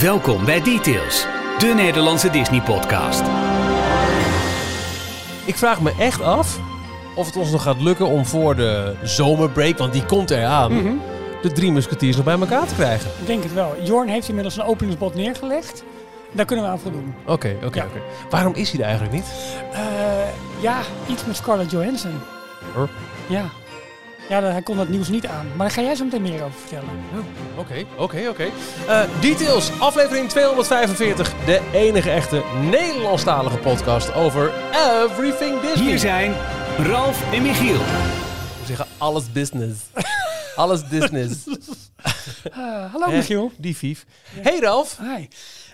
Welkom bij Details, de Nederlandse Disney-podcast. Ik vraag me echt af of het ons nog gaat lukken om voor de zomerbreak, want die komt eraan, Mhm. de drie musketiers nog bij elkaar te krijgen. Ik denk het wel. Jorn heeft inmiddels een openingsbod neergelegd. Daar kunnen we aan voldoen. Oké, oké, Ja. oké. Waarom is hij er eigenlijk niet? Eh, ja, iets met Scarlett Johansson. Huh? Ja. Ja, daar- hij kon dat nieuws niet aan. Maar daar ga jij zo meteen meer over vertellen. Oké, oké, oké. Eh, Details, aflevering 245. De enige echte Nederlandstalige podcast over everything Disney. Hier zijn Ralf en Michiel. We zeggen alles business. alles business. Eh, hallo? Michiel. Die vief. Hey Ralf. Hi.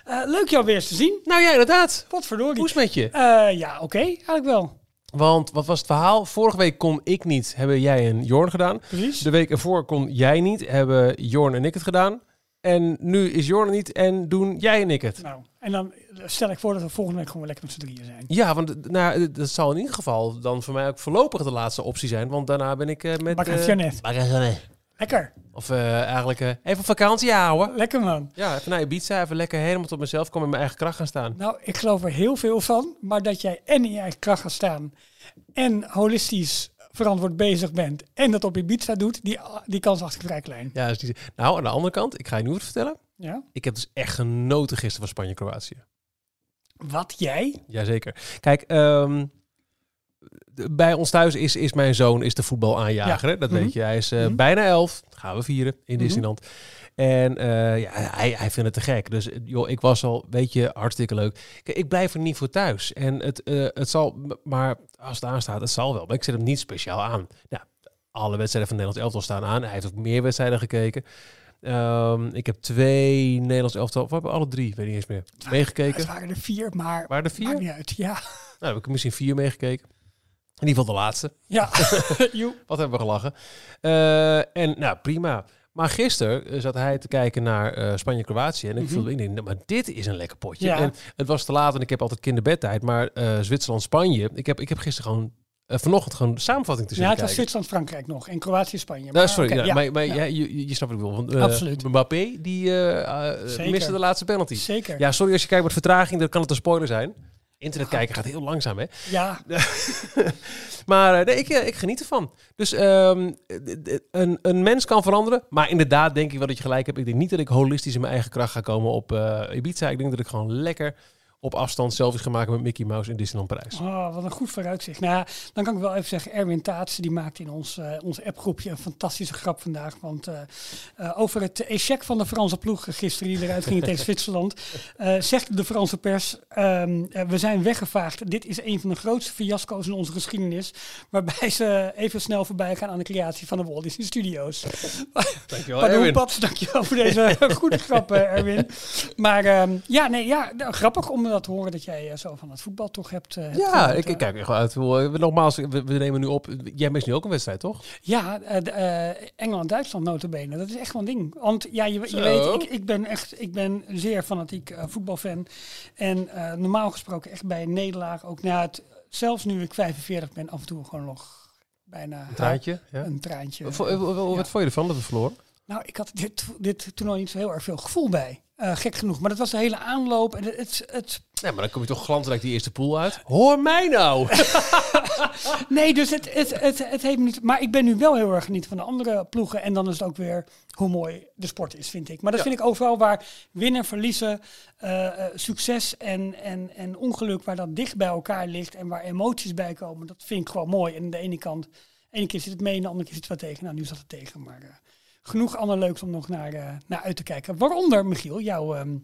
Eh, leuk jou weer eens te zien. Nou ja, inderdaad. Wat verdorie. Hoe is het met je? Eh, ja, oké. Eigenlijk wel. Want wat was het verhaal? Vorige week kon ik niet, hebben jij en Jorn gedaan. Precies. De week ervoor kon jij niet, hebben Jorn en ik het gedaan. En nu is Jorn er niet en doen jij en ik het. Nou, en dan stel ik voor dat we volgende week gewoon lekker met z'n drieën zijn. Ja, want nou, dat zal in ieder geval dan voor mij ook voorlopig de laatste optie zijn. Want daarna ben ik eh, met... Bakker eh. Bagagenet. Lekker. Of eh, eigenlijk eh, even op vakantie houden. Lekker man. Ja, even naar Ibiza, even lekker helemaal tot mezelf komen in mijn eigen kracht gaan staan. Nou, ik geloof er heel veel van. Maar dat jij en in je eigen kracht gaat staan. En holistisch verantwoord bezig bent. En dat op je pizza doet. Die, die kans achter vrij klein. Ja, is niet... Nou, aan de andere kant, ik ga je nu wat vertellen. Ja? Ik heb dus echt genoten gisteren van Spanje-Kroatië. Wat jij? Jazeker. Kijk, de- bij ons thuis is, is mijn zoon is de voetbalaanjager. Ja. Dat Mhm. weet je. Hij is eh, Mhm. bijna elf. Gaan we vieren in Mhm. Disneyland. En eh, ja, hij, hij vindt het te gek. Dus eh, joh, ik was al, weet je, hartstikke leuk. Kijk, ik blijf er niet voor thuis. En het, het zal, maar als het aanstaat, het zal wel. Maar ik zet hem niet speciaal aan. Alle wedstrijden van Nederlands elftal staan aan. Hij heeft ook meer wedstrijden gekeken. Ehm, ik heb twee Nederlands elftal, of hebben alle drie, weet niet eens meer, Het meegekeken. waren er vier, maar Waren er vier? maakt niet uit. Ja. Nou, heb ik misschien vier meegekeken. In ieder geval de laatste. Ja. Wat hebben we gelachen. Eh, en nou, prima. Maar gisteren eh, zat hij te kijken naar eh, Spanje-Kroatië. En ik Mhm. voelde, ik denk, nou, maar dit is een lekker potje. Ja. En het was te laat en ik heb altijd kinderbedtijd. Maar Zwitserland-Spanje, ik heb, ik heb gisteren gewoon, vanochtend gewoon de samenvatting te ja, zitten het was. Zwitserland-Frankrijk nog. En Kroatië-Spanje. Nou, Maar, sorry, ja, ja. maar, maar Ja. je, je snapt wat ik bedoel. Want, Absoluut. Mbappé, die Zeker. miste de laatste penalty. Zeker. Ja, sorry als je kijkt met vertraging, dan kan het een spoiler zijn. Internet kijken gaat heel langzaam, hè? Ja. Maar eh, nee, ik, eh, ik geniet ervan. Dus ehm, een, een mens kan veranderen. Maar inderdaad denk ik wel dat je gelijk hebt. Ik denk niet dat ik holistisch in mijn eigen kracht ga komen op eh, Ibiza. Ik denk dat ik gewoon lekker op afstand selfies ga maken met Mickey Mouse in Disneyland Parijs. Oh, wat een goed vooruitzicht. Nou ja, dan kan ik wel even zeggen, Erwin Taatsen die maakte in ons, eh, ons appgroepje een fantastische grap vandaag. Want eh, eh, over het échec van de Franse ploeg gisteren die eruit ging tegen Zwitserland, eh, zegt de Franse pers, ehm, eh, we zijn weggevaagd. Dit is een van de grootste fiasco's in onze geschiedenis, waarbij ze even snel voorbij gaan aan de creatie van de Walt Disney Studios. Dankjewel, Pardon, Paps, dankjewel voor deze goede grap, Erwin. Maar ehm, ja, nee, ja, nou, grappig om dat horen dat jij eh, zo van het voetbal toch hebt. eh, hebt Ja, ik, ik kijk er gewoon uit. We- Nogmaals, we, we nemen nu op. Jij mist nu ook een wedstrijd, toch? Ja, eh, eh, Engeland-Duitsland notabene. Dat is echt wel een ding. Want ja, je, je weet, ik, ik ben echt, ik ben zeer fanatiek eh, voetbalfan. En eh, normaal gesproken echt bij een nederlaag ook na het, zelfs nu ik 45 ben, af en toe gewoon nog bijna Een traantje. Ja. een traantje. Wat eh, wat- Wat Ja. vond je ervan dat we verloren? Nou, ik had dit, dit toernooi niet zo heel erg veel gevoel bij. Eh, gek genoeg. Maar dat was de hele aanloop. En het, het, het, Nee, maar dan kom je toch glansrijk die eerste pool uit. Hoor mij nou! nee, dus het, het, het, het heeft niet. Maar ik ben nu wel heel erg genieten van de andere ploegen. En dan is het ook weer hoe mooi de sport is, vind ik. Maar dat Ja. vind ik overal waar winnen, verliezen, eh, eh, succes en, en, en ongeluk, waar dat dicht bij elkaar ligt en waar emoties bij komen. Dat vind ik gewoon mooi. En aan de ene kant, de ene keer zit het mee, en de andere keer zit het wat tegen. Nou, nu zat het tegen. Maar genoeg ander leuks om nog naar, eh, naar uit te kijken. Waaronder, Michiel, jouw. ehm,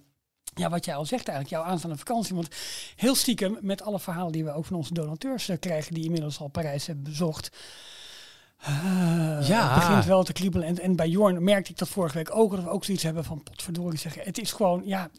ja, wat jij al zegt eigenlijk, jouw aanstaande vakantie. Want heel stiekem, met alle verhalen die we ook van onze donateurs eh, krijgen, die inmiddels al Parijs hebben bezocht. eh, Ja. Het begint wel te kriebelen. En, en bij Jorn merkte ik dat vorige week ook. Dat we ook zoiets hebben van potverdorie zeggen. Het is gewoon, ja,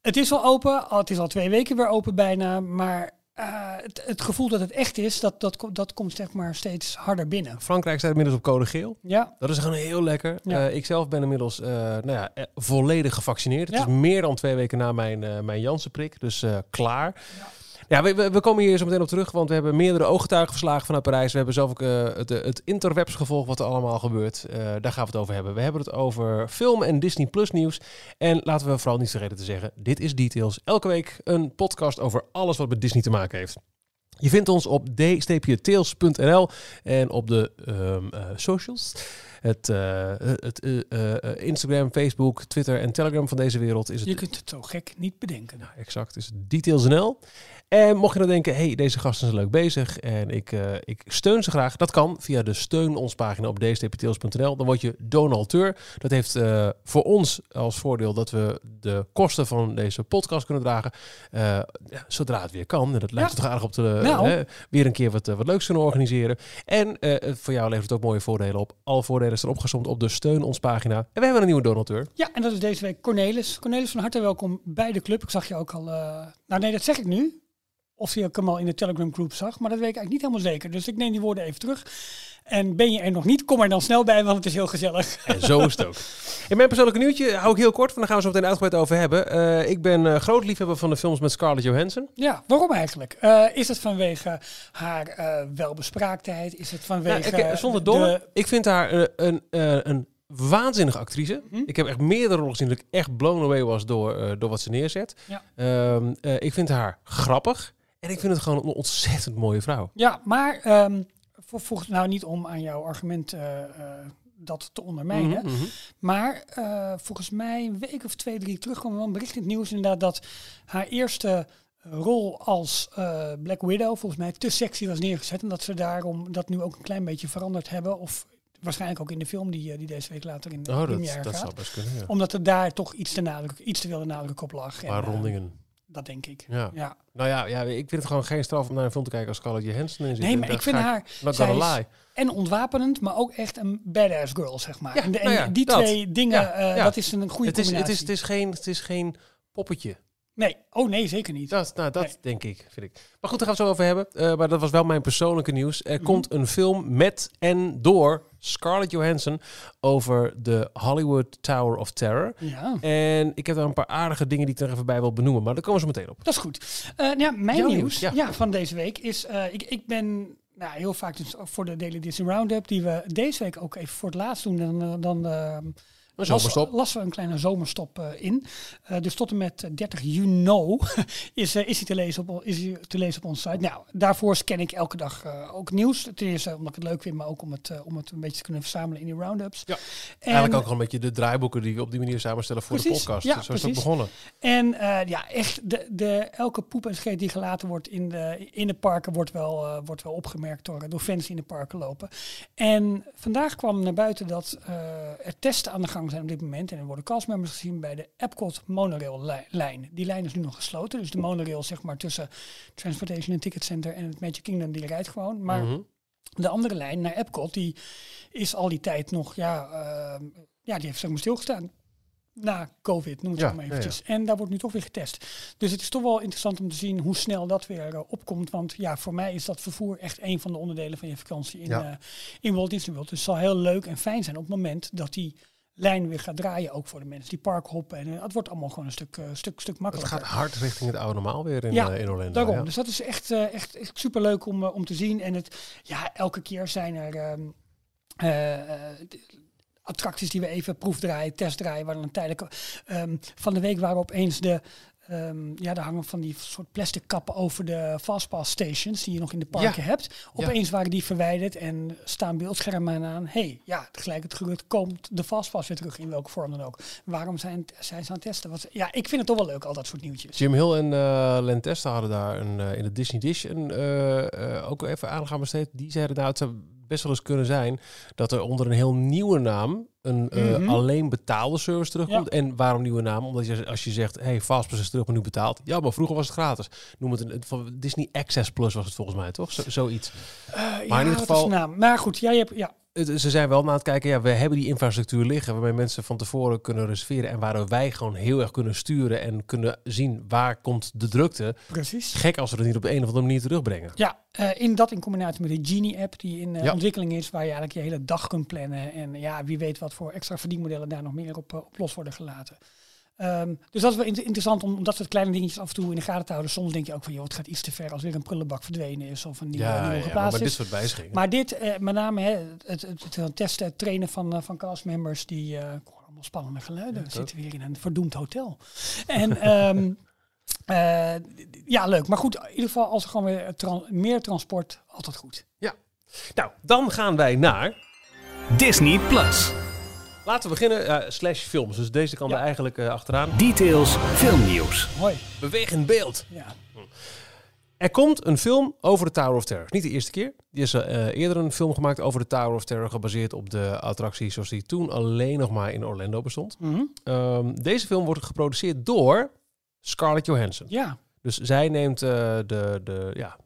het is al open. al- Het is al twee weken weer open bijna. Maar eh, het, het gevoel dat het echt is, dat, dat, dat komt zeg maar steeds harder binnen. Frankrijk staat inmiddels op code geel. Ja, Dat is gewoon heel lekker. Ja. Eh, ik zelf ben inmiddels eh, nou ja, volledig gevaccineerd. Het Ja. is meer dan twee weken na mijn, mijn Janssen-prik, dus klaar. Ja, we, we, we komen hier zo meteen op terug, want we hebben meerdere ooggetuigenverslagen vanuit Parijs. We hebben zelf ook eh, het, het interwebs wat er allemaal gebeurt. Eh, daar gaan we het over hebben. We hebben het over film en Disney Plus nieuws. En laten we vooral niet vergeten te zeggen, dit is Details. Elke week een podcast over alles wat met Disney te maken heeft. Je vindt ons op d-tails.nl en op de ehm, eh, socials. Het, eh, het eh, eh, Instagram, Facebook, Twitter en Telegram van deze wereld is het Je kunt het zo gek niet bedenken. nou, exact, is details.nl. En mocht je nou denken, hey, deze gasten zijn leuk bezig en ik, ik steun ze graag. Dat kan via de steun ons pagina op dstptails.nl. Dan word je donateur. Dat heeft voor ons als voordeel dat we de kosten van deze podcast kunnen dragen. ja, zodra het weer kan. En dat lijkt Ja. er toch aardig op te Nou. weer een keer wat, wat leuks kunnen organiseren. En voor jou levert het ook mooie voordelen op. Alle voordelen staan opgezomd op de steun ons pagina. En we hebben een nieuwe donateur. Ja, en dat is deze week Cornelis. Cornelis, van harte welkom bij de club. Ik zag je ook al... eh, Nou nee, dat zeg ik nu. Of je hem al in de Telegram groep zag. Maar dat weet ik eigenlijk niet helemaal zeker. Dus ik neem die woorden even terug. En ben je er nog niet, kom er dan snel bij, want het is heel gezellig. En zo is het ook. In mijn persoonlijke nieuwtje hou ik heel kort, want daar gaan we zo meteen uitgebreid over hebben. Eh, ik ben eh, groot liefhebber van de films met Scarlett Johansson. Ja, waarom eigenlijk? Eh, is het vanwege haar eh, welbespraaktheid? Is het vanwege... Nou, ik, zonder de- dolle, ik vind haar een, eh, een waanzinnige actrice. Mhm. Ik heb echt meerdere rollen gezien dat ik echt blown away was door, eh, door wat ze neerzet. Ja. Ehm, eh, ik vind haar grappig. En ik vind het gewoon een ontzettend mooie vrouw. Ja, maar ehm, volgens nou niet om aan jouw argument eh, eh, dat te ondermijnen. Mhm, mhm. Maar eh, volgens mij een week of twee, drie terug kwam er wel een bericht in het nieuws inderdaad dat haar eerste rol als Black Widow volgens mij te sexy was neergezet. En dat ze daarom dat nu ook een klein beetje veranderd hebben. Of waarschijnlijk ook in de film die, die deze week later in de Oh, dat, dat gaat. zou best kunnen, ja. Omdat er daar toch iets te, nadruk, iets te veel de nadruk op lag. Een paar En, rondingen. Dat denk ik. Ja. Ja. Nou ja, ja, ik vind het gewoon geen straf om naar een film te kijken als Scarlett Johansson in zit. Nee, maar ik vind haar zij en ontwapenend, maar ook echt een badass girl, zeg maar. Ja, en de- en nou ja, die dat. twee dingen, ja. dat is een goede Het is, het, is, het, is geen, het is geen poppetje. Nee, oh nee, zeker niet. Dat, nou, dat Nee. denk ik, vind ik. Maar goed, daar gaan we het zo over hebben. Eh, maar dat was wel mijn persoonlijke nieuws. Er Mhm. komt een film met en door Scarlett Johansson over de Hollywood Tower of Terror. Ja. En ik heb daar een paar aardige dingen die ik er even bij wil benoemen. Maar daar komen ze meteen op. Dat is goed. Eh, ja, mijn Jouw nieuws, nieuws, ja. ja. van deze week is... eh, ik, ik ben nou, heel vaak dus voor de Daily Disney Roundup... die we deze week ook even voor het laatst doen. Dan, dan eh, las- zomerstop. lassen we een kleine zomerstop eh, in. Eh, dus tot en met eh, 30 juni is, eh, is, hij te lezen op, is hij te lezen op onze site. Nou, daarvoor scan ik elke dag eh, ook nieuws. Ten eerste omdat ik het leuk vind, maar ook om het, eh, om het een beetje te kunnen verzamelen in die roundups. Ja. En- Eigenlijk ook gewoon een beetje de draaiboeken die we op die manier samenstellen voor Precies, de podcast. ja, Zo is het begonnen. En eh, ja, echt, de, de, elke poep en scheet die gelaten wordt in de, in de parken wordt wel, eh, wordt wel opgemerkt door, door fans die in de parken lopen. En vandaag kwam naar buiten dat eh, er testen aan de gang zijn op dit moment. En er worden castmembers gezien bij de Epcot monorail li- lijn. Die lijn is nu nog gesloten. Dus de monorail zeg maar tussen Transportation and Ticket Center en het Magic Kingdom, die rijdt gewoon. Maar Mhm. de andere lijn naar Epcot, die is al die tijd nog, ja, ehm, ja die heeft zeg maar stilgestaan. Na COVID, noem het Ja, maar ja, eventjes. En daar wordt nu toch weer getest. Dus het is toch wel interessant om te zien hoe snel dat weer eh, opkomt. Want ja, voor mij is dat vervoer echt een van de onderdelen van je vakantie in, eh, in Walt Disney World. Dus het zal heel leuk en fijn zijn op het moment dat die lijn weer gaat draaien. Ook voor de mensen die park hoppen. En eh, het wordt allemaal gewoon een stuk, eh, stuk, stuk Het makkelijker. gaat hard richting het oude normaal weer in, Ja, eh, in Orlando. Daarom. ja. Dus dat is echt, echt, echt super leuk om, om te zien. En het, ja, elke keer zijn er ehm, eh, eh, attracties die we even proefdraaien, testdraaien. Waar dan een tijdelijke. ehm, van de week waren opeens de. Ehm, ja, daar hangen van die soort plastic kappen over de fastpass stations die je nog in de parken Ja. hebt. Opeens waren die verwijderd en staan beeldschermen aan. hey, ja, gelijk het gebeurt, komt de fastpass weer terug in welke vorm dan ook. Waarom zijn, zijn ze aan het testen? Wat, ja, ik vind het toch wel leuk, al dat soort nieuwtjes. Jim Hill en eh Len Testa hadden daar een, eh, in de Disney Dish een, eh, eh, ook even aandacht aan besteed. Die zeiden nou, het zou best wel eens kunnen zijn dat er onder een heel nieuwe naam een eh, Mhm. alleen betaalde service terugkomt. En waarom nieuwe naam? Omdat je, als je zegt, hey, Fastpass is terug, maar nu betaald. Ja, maar vroeger was het gratis. Noem het een, van Disney Access Plus was het volgens mij, toch? Zo, zoiets. Eh, Maar in ieder geval- naam? Maar goed, jij hebt, ja, Het- ze zijn wel naar het kijken, ja, we hebben die infrastructuur liggen waarmee mensen van tevoren kunnen reserveren en waar wij gewoon heel erg kunnen sturen en kunnen zien waar komt de drukte. precies. Gek als we het niet op de een of andere manier terugbrengen. Ja, eh, in dat in combinatie met de Genie-app die in eh, Ja. ontwikkeling is, waar je eigenlijk je hele dag kunt plannen. En ja, wie weet wat voor extra verdienmodellen daar nog meer op, eh, op los worden gelaten. Ehm, dus dat is wel inter- interessant om, om dat soort kleine dingetjes af en toe in de gaten te houden. Soms denk je ook van, joh, het gaat iets te ver als weer een prullenbak verdwenen is of een nieuwe, Ja, nieuwe ja, maar dit soort wijzigingen. Maar dit, eh, met name hè, het, het, het testen, het trainen van, eh, van castmembers, die hoor allemaal spannende geluiden. We zitten weer in een verdoemd hotel. En ehm, eh, ja, leuk. Maar goed, in ieder geval als er gewoon weer meer transport, altijd goed. nou, dan gaan wij naar... Disney Plus. Laten we beginnen, eh, slash films. Dus deze kan Ja. er eigenlijk eh, achteraan. Details filmnieuws. Mooi. Bewegend beeld. Ja. Er komt een film over de Tower of Terror. Niet de eerste keer. Die is eh, eerder een film gemaakt over de Tower of Terror, gebaseerd op de attractie zoals die toen alleen nog maar in Orlando bestond. Mhm. Ehm, deze film wordt geproduceerd door Scarlett Johansson. Ja, Dus zij neemt eh, de, de, ja,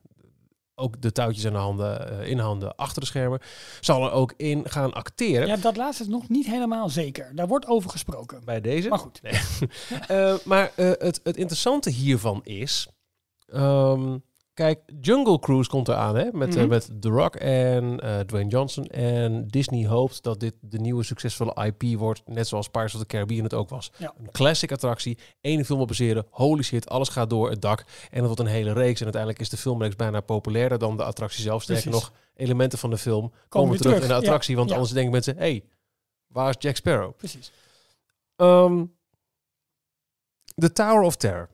ook de touwtjes in, de handen, eh, in handen achter de schermen. Zal er ook in gaan acteren ja, dat laatste is nog niet helemaal zeker. Daar wordt over gesproken. bij deze. Maar goed. Eh, maar eh, het, het interessante hiervan is... ehm, kijk, Jungle Cruise komt eraan hè, met, eh, Mhm. met The Rock en eh, Dwayne Johnson. En Disney hoopt dat dit de nieuwe succesvolle IP wordt. Net zoals Pirates of the Caribbean het ook was. Ja. Een classic attractie. Eén film op baseren. Holy shit, alles gaat door het dak. En het wordt een hele reeks. En uiteindelijk is de filmreeks bijna populairder dan de attractie zelf. Sterker nog, elementen van de film komen, terug, terug, in de ja. attractie. Want Ja. anders denken mensen, hé, hey, waar is Jack Sparrow? Precies. Ehm, The Tower of Terror.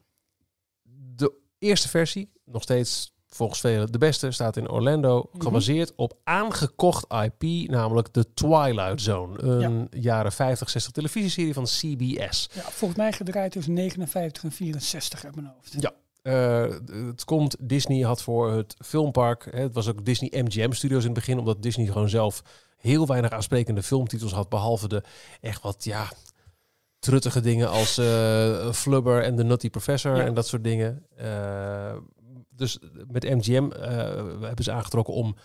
De eerste versie, nog steeds volgens velen de beste, staat in Orlando. Mhm. Gebaseerd op aangekocht IP, namelijk The Twilight Zone. Een jaren 50, 60 televisieserie van CBS. Ja, volgens mij gedraaid tussen 59 en 64 uit mijn hoofd. Ja. Eh, het komt, Disney had voor het filmpark, hè, het was ook Disney MGM Studios in het begin, omdat Disney gewoon zelf heel weinig aansprekende filmtitels had, behalve de echt wat, ja, truttige dingen als eh, Flubber en The Nutty Professor Ja. en dat soort dingen. Eh, dus met MGM eh, hebben ze aangetrokken om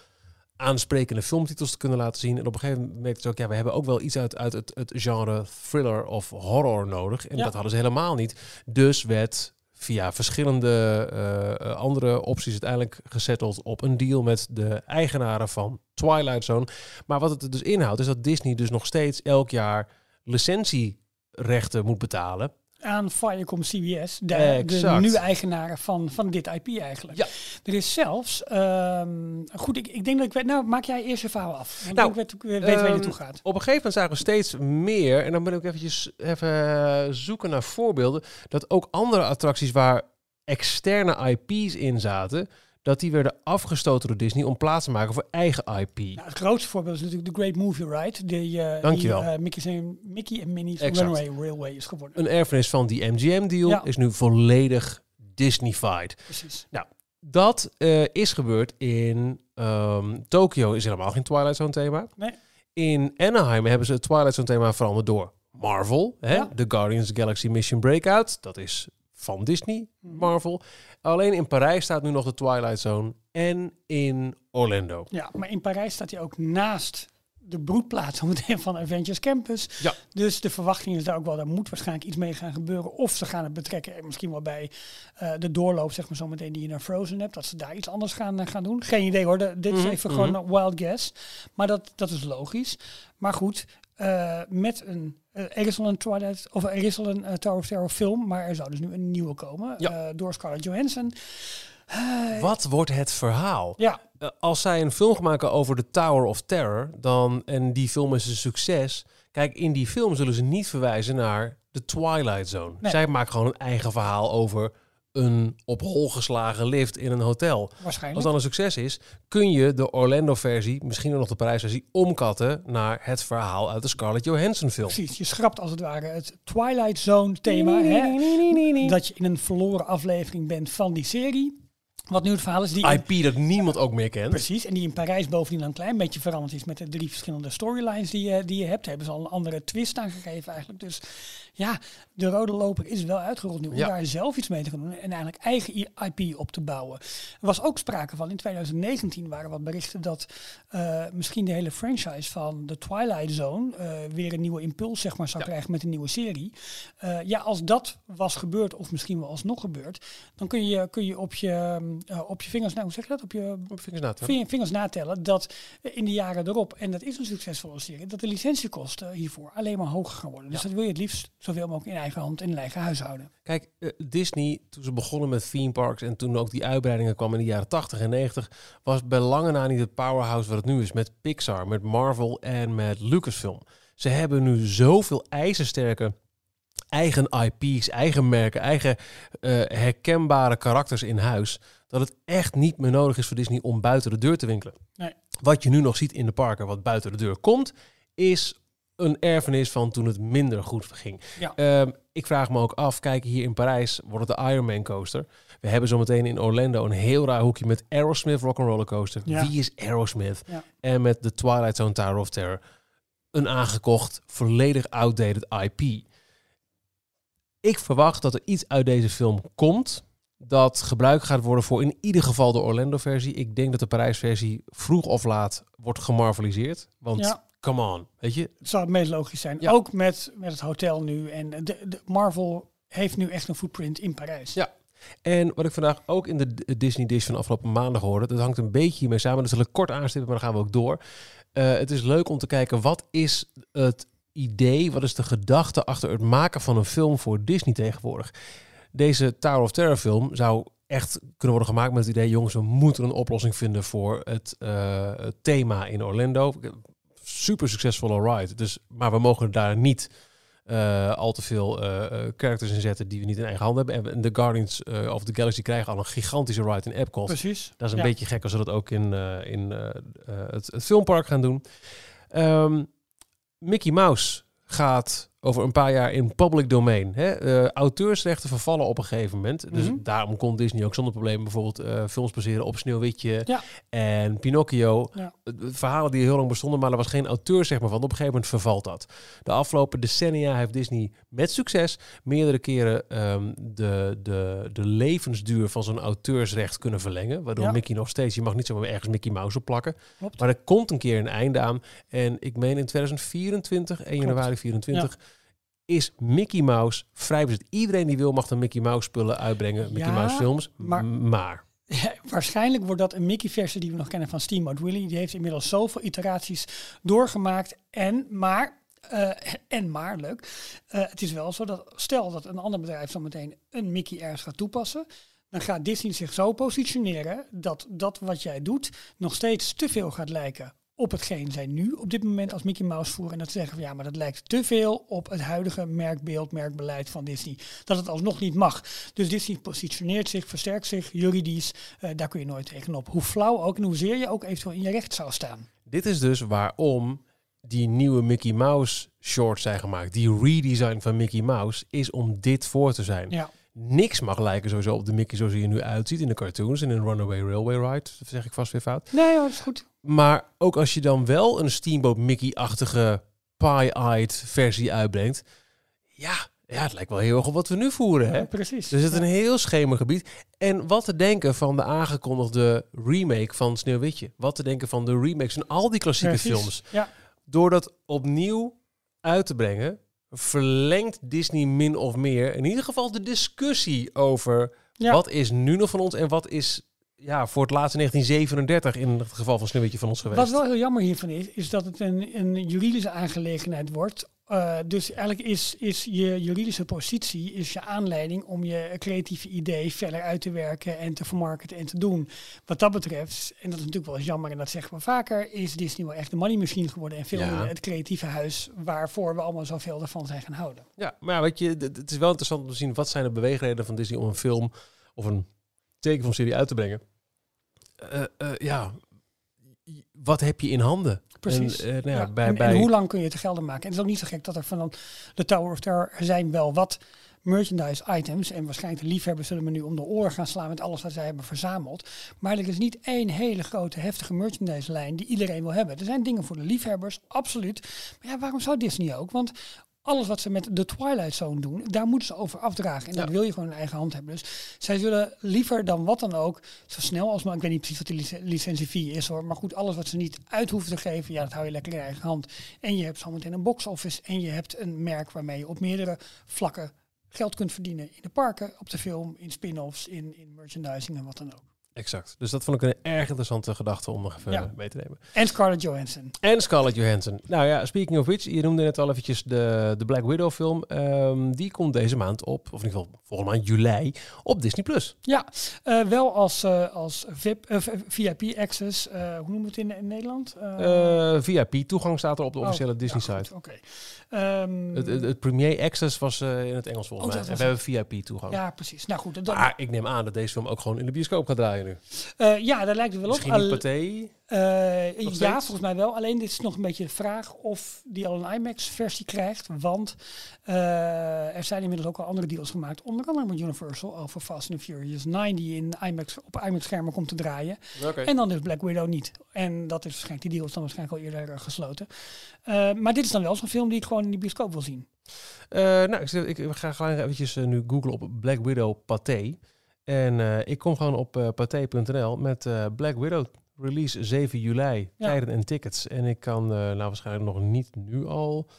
aansprekende filmtitels te kunnen laten zien. En op een gegeven moment merkten ze ook, ja, we hebben ook wel iets uit, uit het, het genre thriller of horror nodig. En Ja. dat hadden ze helemaal niet. Dus werd via verschillende eh, andere opties uiteindelijk gesetteld op een deal met de eigenaren van Twilight Zone. Maar wat het dus inhoudt, is dat Disney dus nog steeds elk jaar licentierechten moet betalen. Aan Viacom CBS, de, de nu eigenaren van, van dit IP eigenlijk. Ja. Er is zelfs, ehm, goed, ik, ik denk dat ik weet, nou maak jij eerst je verhaal af. Want Nou, ik weet, weet waar je ehm, naartoe gaat. Op een gegeven moment zagen we steeds meer, en dan ben ik eventjes even zoeken naar voorbeelden, dat ook andere attracties waar externe IP's in zaten, dat die werden afgestoten door Disney om plaats te maken voor eigen IP. Nou, het grootste voorbeeld is natuurlijk de Great Movie Ride, die, eh Dankjewel. die eh, Mickey's en, Mickey en Minnie's Exact. Runaway Railway is geworden. Een erfenis van die MGM-deal Ja. is nu volledig Disneyfied. Precies. Dat eh, is gebeurd in ehm Tokyo, is helemaal geen Twilight Zone thema. Nee. In Anaheim hebben ze het Twilight Zone thema veranderd door Marvel. Hè? Ja. De Guardians of the Galaxy Mission Breakout, dat is van Disney, Mhm. Marvel. Alleen in Parijs staat nu nog de Twilight Zone en in Orlando. Ja, maar in Parijs staat hij ook naast de broedplaats van Avengers Campus. Ja. Dus de verwachting is daar ook wel, daar moet waarschijnlijk iets mee gaan gebeuren. Of ze gaan het betrekken, en misschien wel bij eh, de doorloop, zeg maar zometeen die je naar Frozen hebt, dat ze daar iets anders gaan, eh, gaan doen. Geen idee hoor, de- dit is Mhm, even mhm. gewoon een wild guess. Maar dat, dat is logisch. Maar goed, eh, met een, eh, er is al een Twilight, of er is al een eh, Tower of Terror film, maar er zou dus nu een nieuwe komen Ja. door Scarlett Johansson. Wat wordt het verhaal? Ja, als zij een film maken over de Tower of Terror, dan, en die film is een succes. Kijk, in die film zullen ze niet verwijzen naar de Twilight Zone. Nee. Zij maken gewoon een eigen verhaal over een op hol geslagen lift in een hotel. Als waarschijnlijk. dan een succes is, kun je de Orlando-versie, misschien ook nog de Parijs-versie, omkatten naar het verhaal uit de Scarlett Johansson-film. Precies, je schrapt als het ware het Twilight Zone thema. Hè? Dat je in een verloren aflevering bent van die serie. Wat nu het verhaal is, die in- IP dat niemand ook meer kent. precies, en die in Parijs bovendien een klein beetje veranderd is met de drie verschillende storylines die je, die je hebt. Hebben ze al een andere twist aangegeven eigenlijk. Dus ja, de rode loper is wel uitgerold nu om Ja. daar zelf iets mee te gaan doen en eigenlijk eigen IP op te bouwen. Er was ook sprake van, in 2019 waren wat berichten dat eh, misschien de hele franchise van de Twilight Zone eh, weer een nieuwe impuls zeg maar, zou Ja. krijgen met een nieuwe serie. Eh, ja, als dat was gebeurd, of misschien wel alsnog gebeurd, dan kun je, kun je op je, eh, op je vingers, nou, hoe zeg je dat? Op je Op vingers na te ving- vingers natellen dat eh, in de jaren erop, en dat is een succesvolle serie, dat de licentiekosten hiervoor alleen maar hoger gaan worden. Dus dat wil je het liefst zoveel mogelijk in eigen hand en in eigen huis houden. Kijk, eh, Disney, toen ze begonnen met theme parks en toen ook die uitbreidingen kwamen in de jaren 80 en 90, was bij lange na niet het powerhouse wat het nu is met Pixar, met Marvel en met Lucasfilm. Ze hebben nu zoveel ijzersterke eigen IP's, eigen merken, eigen eh, herkenbare karakters in huis, dat het echt niet meer nodig is voor Disney om buiten de deur te winkelen. Nee. Wat je nu nog ziet in de parken, wat buiten de deur komt, is een erfenis van toen het minder goed ging. Ja. Ehm, ik vraag me ook af, kijk hier in Parijs wordt het de Ironman coaster. We hebben zometeen in Orlando een heel raar hoekje met Aerosmith Rock'n'Roller Coaster. Ja. Wie is Aerosmith? Ja. En met de Twilight Zone Tower of Terror. Een aangekocht, volledig outdated IP. Ik verwacht dat er iets uit deze film komt dat gebruikt gaat worden voor in ieder geval de Orlando-versie. Ik denk dat de Parijs-versie vroeg of laat wordt gemarveliseerd. Want Ja. come on, weet je, Het zou het meest logisch zijn. Ja. Ook met, met het hotel nu. En de, de Marvel heeft nu echt een footprint in Parijs. Ja. En wat ik vandaag ook in de Disney Dish van afgelopen maandag hoorde, dat hangt een beetje hiermee samen. Dat zal ik kort aanstippen, maar dan gaan we ook door. Eh, het is leuk om te kijken, wat is het idee, wat is de gedachte achter het maken van een film voor Disney tegenwoordig? Deze Tower of Terror film zou echt kunnen worden gemaakt met het idee, jongens, we moeten een oplossing vinden voor het, eh, het thema in Orlando. Super succesvolle ride, dus, maar we mogen daar niet eh, al te veel eh, characters in zetten die we niet in eigen hand hebben. En de Guardians of the Galaxy krijgen al een gigantische ride in Epcot. Precies. Dat is een Ja. beetje gek als ze dat ook in, in het, het filmpark gaan doen. Ehm, Mickey Mouse gaat over een paar jaar in public domain. Hè? Eh, auteursrechten vervallen op een gegeven moment. Dus Mhm. daarom kon Disney ook zonder probleem bijvoorbeeld eh, films baseren op Sneeuwwitje Ja. en Pinocchio. Ja. Verhalen die heel lang bestonden, maar er was geen auteur zeg maar, van. Op een gegeven moment vervalt dat. De afgelopen decennia heeft Disney met succes meerdere keren ehm, de, de, de levensduur van zo'n auteursrecht kunnen verlengen. Waardoor Ja. Mickey nog steeds, je mag niet zomaar ergens Mickey Mouse op plakken. Klopt. Maar er komt een keer een einde aan. En ik meen in 2024, 1 januari 24, is Mickey Mouse vrijbezit. Iedereen die wil mag dan Mickey Mouse spullen uitbrengen, Mickey Ja, Mouse films. maar Ja, waarschijnlijk wordt dat een Mickey-versie die we nog kennen van Steamboat Willie. Die heeft inmiddels zoveel iteraties doorgemaakt. En maar, eh, en maar, leuk. eh, het is wel zo dat stel dat een ander bedrijf zo meteen een Mickey ergens gaat toepassen. Dan gaat Disney zich zo positioneren dat dat wat jij doet nog steeds te veel gaat lijken op hetgeen zij nu op dit moment als Mickey Mouse voeren. En dat ze zeggen van ja, maar dat lijkt te veel op het huidige merkbeeld, merkbeleid van Disney. Dat het alsnog niet mag. Dus Disney positioneert zich, versterkt zich juridisch. Eh, daar kun je nooit tegenop. Hoe flauw ook en hoezeer je ook eventueel in je recht zou staan. dit is dus waarom die nieuwe Mickey Mouse shorts zijn gemaakt. Die redesign van Mickey Mouse is om dit voor te zijn. Ja, Niks mag lijken sowieso op de Mickey zoals hij er nu uitziet in de cartoons en in Runaway Railway Ride. Dat zeg ik vast weer fout. nee dat is goed. Maar ook als je dan wel een Steamboat Mickey-achtige pie-eyed versie uitbrengt. Ja, ja, het lijkt wel heel erg op wat we nu voeren. Hè? Ja, precies. Dus het is een heel schemergebied. En wat te denken van de aangekondigde remake van Sneeuwwitje. Wat te denken van de remakes van al die klassieke Precies. films. Ja, Door dat opnieuw uit te brengen, verlengt Disney min of meer in ieder geval de discussie over Ja. wat is nu nog van ons en wat is ja, voor het laatste 1937 in het geval van Sneeuwwitje van ons geweest. Wat wel heel jammer hiervan is, is dat het een, een juridische aangelegenheid wordt. Eh, dus eigenlijk is, is je juridische positie is je aanleiding om je creatieve idee verder uit te werken en te vermarkten en te doen. Wat dat betreft, en dat is natuurlijk wel eens jammer en dat zeggen we vaker, is Disney wel echt de money machine geworden en veel Ja. het creatieve huis waarvoor we allemaal zoveel ervan zijn gaan houden. Ja, maar ja, weet je, het is wel interessant om te zien wat zijn de beweegredenen van Disney om een film of een tekenfilmserie uit te brengen. Eh, eh, ja, wat heb je in handen? Precies. En, eh, nou ja, Ja, bij, en, bij, en hoe lang kun je het te gelden maken? En het is ook niet zo gek dat er van dan de Tower of Terror er zijn wel wat merchandise items. En waarschijnlijk de liefhebbers zullen me nu om de oren gaan slaan met alles wat zij hebben verzameld. Maar er is niet één hele grote heftige merchandise lijn die iedereen wil hebben. Er zijn dingen voor de liefhebbers, absoluut. Maar ja, waarom zou Disney ook? Want alles wat ze met de Twilight Zone doen, daar moeten ze over afdragen. En Ja. dat wil je gewoon in eigen hand hebben. Dus zij zullen liever dan wat dan ook, zo snel als maar, ik weet niet precies wat de lic- licentiefee is hoor, maar goed, alles wat ze niet uit hoeven te geven, ja, dat hou je lekker in eigen hand. En je hebt zometeen een box office en je hebt een merk waarmee je op meerdere vlakken geld kunt verdienen. In de parken, op de film, in spin-offs, in, in merchandising en wat dan ook. Exact. Dus dat vond ik een erg interessante gedachte om nog even Ja. mee te nemen. En Scarlett Johansson. En Scarlett Johansson. Nou ja, speaking of which, je noemde net al eventjes de, de Black Widow film. Ehm, die komt deze maand op, of in ieder geval volgende maand juli, op Disney+. Plus. Ja, eh, wel als, eh, als VIP, eh, VIP access. hoe noemen we het in, in Nederland? Eh, VIP-toegang staat er op de oh, officiële ja, Disney-site. goed, Oké. Ehm, het, het, het Premier Access was in het Engels volgens Oh, mij. En we hebben VIP-toegang. ja, precies. Nou goed, dat, Maar ik neem aan dat deze film ook gewoon in de bioscoop gaat draaien nu. eh, ja, daar lijkt het wel op. Misschien. Eh, ja, steeds? volgens mij wel. Alleen dit is nog een beetje de vraag of die al een IMAX-versie krijgt. Want eh, er zijn inmiddels ook al andere deals gemaakt. Onder andere met Universal over Fast and Furious 9 die in IMAX, op IMAX-schermen komt te draaien. Oké. En dan is Black Widow niet. En dat is waarschijnlijk, die deal is dan waarschijnlijk al eerder gesloten. Eh, maar dit is dan wel zo'n film die ik gewoon in die bioscoop wil zien. Eh, nou, ik, ga gelijk eventjes nu googlen op Black Widow Pathé. En eh, ik kom gewoon op eh pathé.nl met eh, Black Widow release 7 juli, Ja. tijden en tickets. En ik kan, nou waarschijnlijk nog niet nu al...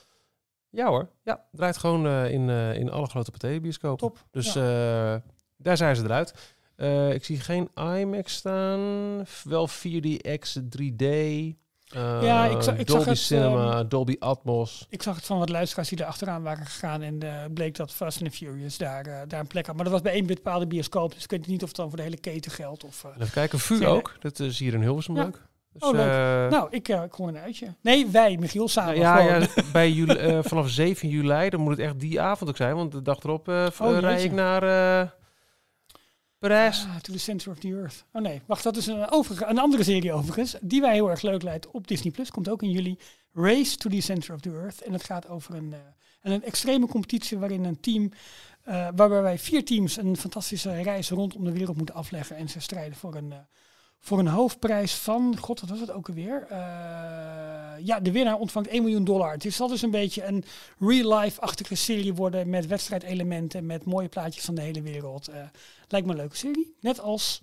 Ja hoor, ja, draait gewoon in, in alle grote Pathé bioscopen. Top. Dus Ja. daar zijn ze eruit. Ik zie geen IMAX staan, wel 4DX 3D. Ja, ik zag- ik zag Dolby het, Cinema, Dolby Atmos. Ik zag het van wat luisteraars die er achteraan waren gegaan. En eh, bleek dat Fast and Furious daar, eh, daar een plek had. Maar dat was bij één bepaalde bioscoop. Dus ik weet niet of het dan voor de hele keten geldt. Of, eh, Even kijken, VU Verder. ook. Dat is hier in Hilversum Ja. leuk. Dus, Oh, leuk. nou, ik, ik gewoon een uitje. Nee, wij, Michiel, samen. ja, ja, bij juli, vanaf 7 juli, dan moet het echt die avond ook zijn. Want de dag erop Oh, jeetje. ik naar Parijs. Ah, to the Center of the Earth. Oh nee, wacht, dat is een, overige, een andere serie overigens. Die wij heel erg leuk lijkt op Disney Plus. Komt ook in juli. Race to the Center of the Earth. En het gaat over een, eh, een extreme competitie waarin een team. eh, waarbij wij vier teams een fantastische reis rondom de wereld moeten afleggen. En ze strijden voor een, eh, voor een hoofdprijs van. God, wat was het ook alweer? Eh, ja, de winnaar ontvangt 1 miljoen dollar. Het zal dus een beetje een real-life-achtige serie worden. Met wedstrijdelementen. Met mooie plaatjes van de hele wereld. Eh, Lijkt me een leuke serie. Net als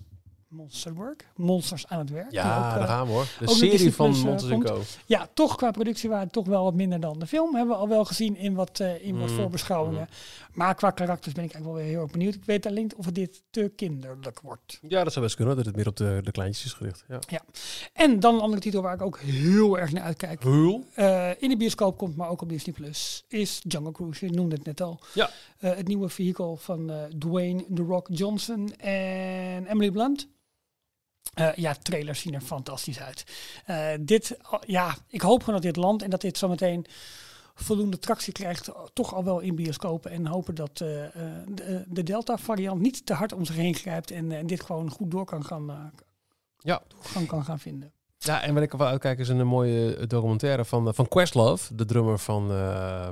Monsterwork. Monsters aan het werk. Ja, ook, eh, daar gaan we hoor. De serie van Plus, eh, Monsters ja, toch qua productiewaarde toch wel wat minder dan de film. Hebben we al wel gezien in wat, eh, in wat Mm, voorbeschouwingen. Maar qua karakters ben ik eigenlijk wel weer heel erg benieuwd. Ik weet alleen of het dit te kinderlijk wordt. Ja, dat zou best kunnen, dat het meer op de, de kleintjes is gericht. Ja. En dan een andere titel waar ik ook heel erg naar uitkijk. Eh, in de bioscoop komt, maar ook op Disney Plus, is Jungle Cruise. Je noemde het net al. Ja. Het nieuwe vehicle van Dwayne The Rock Johnson en Emily Blunt. Eh, ja, trailers zien er fantastisch uit. Eh, dit, oh, ja, ik hoop gewoon dat dit landt en dat dit zometeen voldoende tractie krijgt, eh, toch al wel in bioscopen. En hopen dat de, de Delta-variant niet te hard om zich heen grijpt en, en dit gewoon goed door kan gaan, Ja. doorgang kan gaan vinden. Ja, en wat ik ervan uitkijk is een mooie documentaire van, eh, van Questlove, de drummer van eh,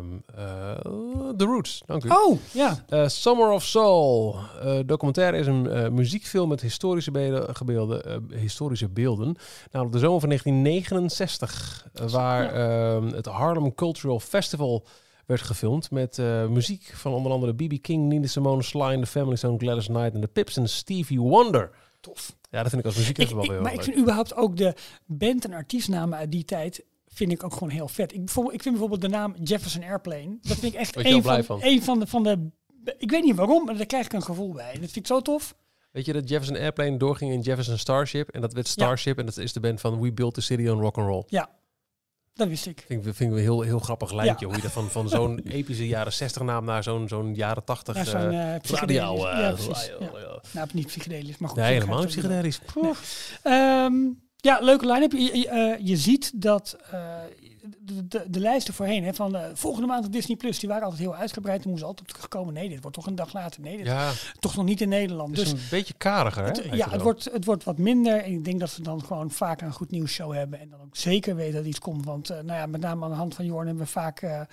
The Roots. Dank u. Oh, ja. Eh, Summer of Soul. Eh, documentaire is een eh, muziekfilm met historische, beelden, gebeelden, eh, historische beelden. Namelijk de zomer van 1969, eh, waar ehm, het Harlem Cultural Festival werd gefilmd met eh, muziek van onder andere B.B. King, Nina Simone, Sly and the Family Stone, Gladys Knight en de Pips en Stevie Wonder. Tof. Ja, dat vind ik als muziek Ik, wel ik- heel maar ik vind überhaupt ook de band- en artiestnamen uit die tijd vind ik ook gewoon heel vet. Ik, bijvoorbeeld, ik vind bijvoorbeeld de naam Jefferson Airplane. Dat vind ik echt een van, van? een van de, van de... Ik weet niet waarom, maar daar krijg ik een gevoel bij. En dat vind ik zo tof. Weet je dat Jefferson Airplane doorging in Jefferson Starship en dat werd Starship en dat is de band van We Built the City on Rock and Roll. Dat wist ik. Vind ik, vind ik een heel, heel grappig lijntje. Hoe je van, van zo'n epische jaren 60 naam naar zo'n zo'n jaren 80 Ja, zo'n psychedelisch. radio. eh, ja, precies. Ja. Nou, niet psychedelisch, maar goed. Nee, helemaal niet psychedelisch. Ehm, ja, leuke line-up. Je, je, eh, je ziet dat de, de, de lijsten voorheen, hè, van eh, volgende maand op Disney Plus, die waren altijd heel uitgebreid. Toen moesten ze altijd terugkomen. Nee, dit wordt toch een dag later. Nee, dit Ja, is toch nog niet in Nederland. Dus een beetje kariger. Hè, het, ja, het wordt, het wordt wat minder. En ik denk dat ze dan gewoon vaker een goed nieuwsshow hebben. En dan ook zeker weten dat iets komt. Want eh, nou ja, met name aan de hand van Jorn hebben we vaak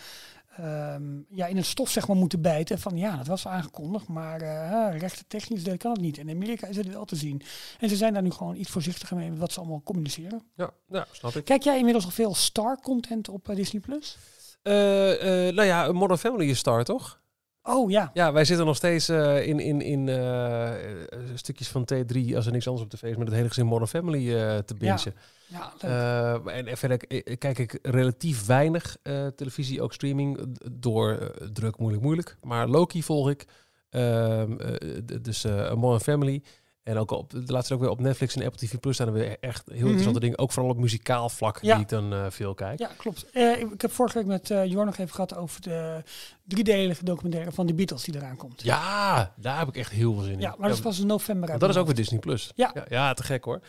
eh, ehm, ja, in het stof zeg maar, moeten bijten. Van ja, dat was aangekondigd. Maar eh rechten technisch dat kan het niet. In Amerika is het wel te zien. En ze zijn daar nu gewoon iets voorzichtiger mee wat ze allemaal communiceren. Ja, ja, snap ik. Kijk jij inmiddels al veel star-content op eh, Disney+. Plus? Eh, eh, nou ja, Modern Family is star, toch? Oh ja. Ja, wij zitten nog steeds eh, in, in, in eh, eh, stukjes van T3 als er niks anders op tv is met het hele gezin Modern Family eh, te bingen. ja leuk. Eh, en, verder kijk ik relatief weinig eh, televisie, ook streaming, eh, door druk, moeilijk, moeilijk. Maar Loki volg ik, Ehm, eh, dus A Modern Family. En ook op, de laatste ook weer op Netflix en Apple TV Plus staan er weer echt heel Mhm. interessante dingen. Ook vooral op muzikaal vlak Ja. die ik dan eh, veel kijk. Ja, klopt. Eh, ik heb vorige week met eh Jor nog even gehad over de driedelige documentaire van de Beatles die eraan komt. Ja, daar heb ik echt heel veel zin in. Ja, maar dat is pas in november. dat is ook weer Disney Plus. Ja. ja, ja, te gek hoor.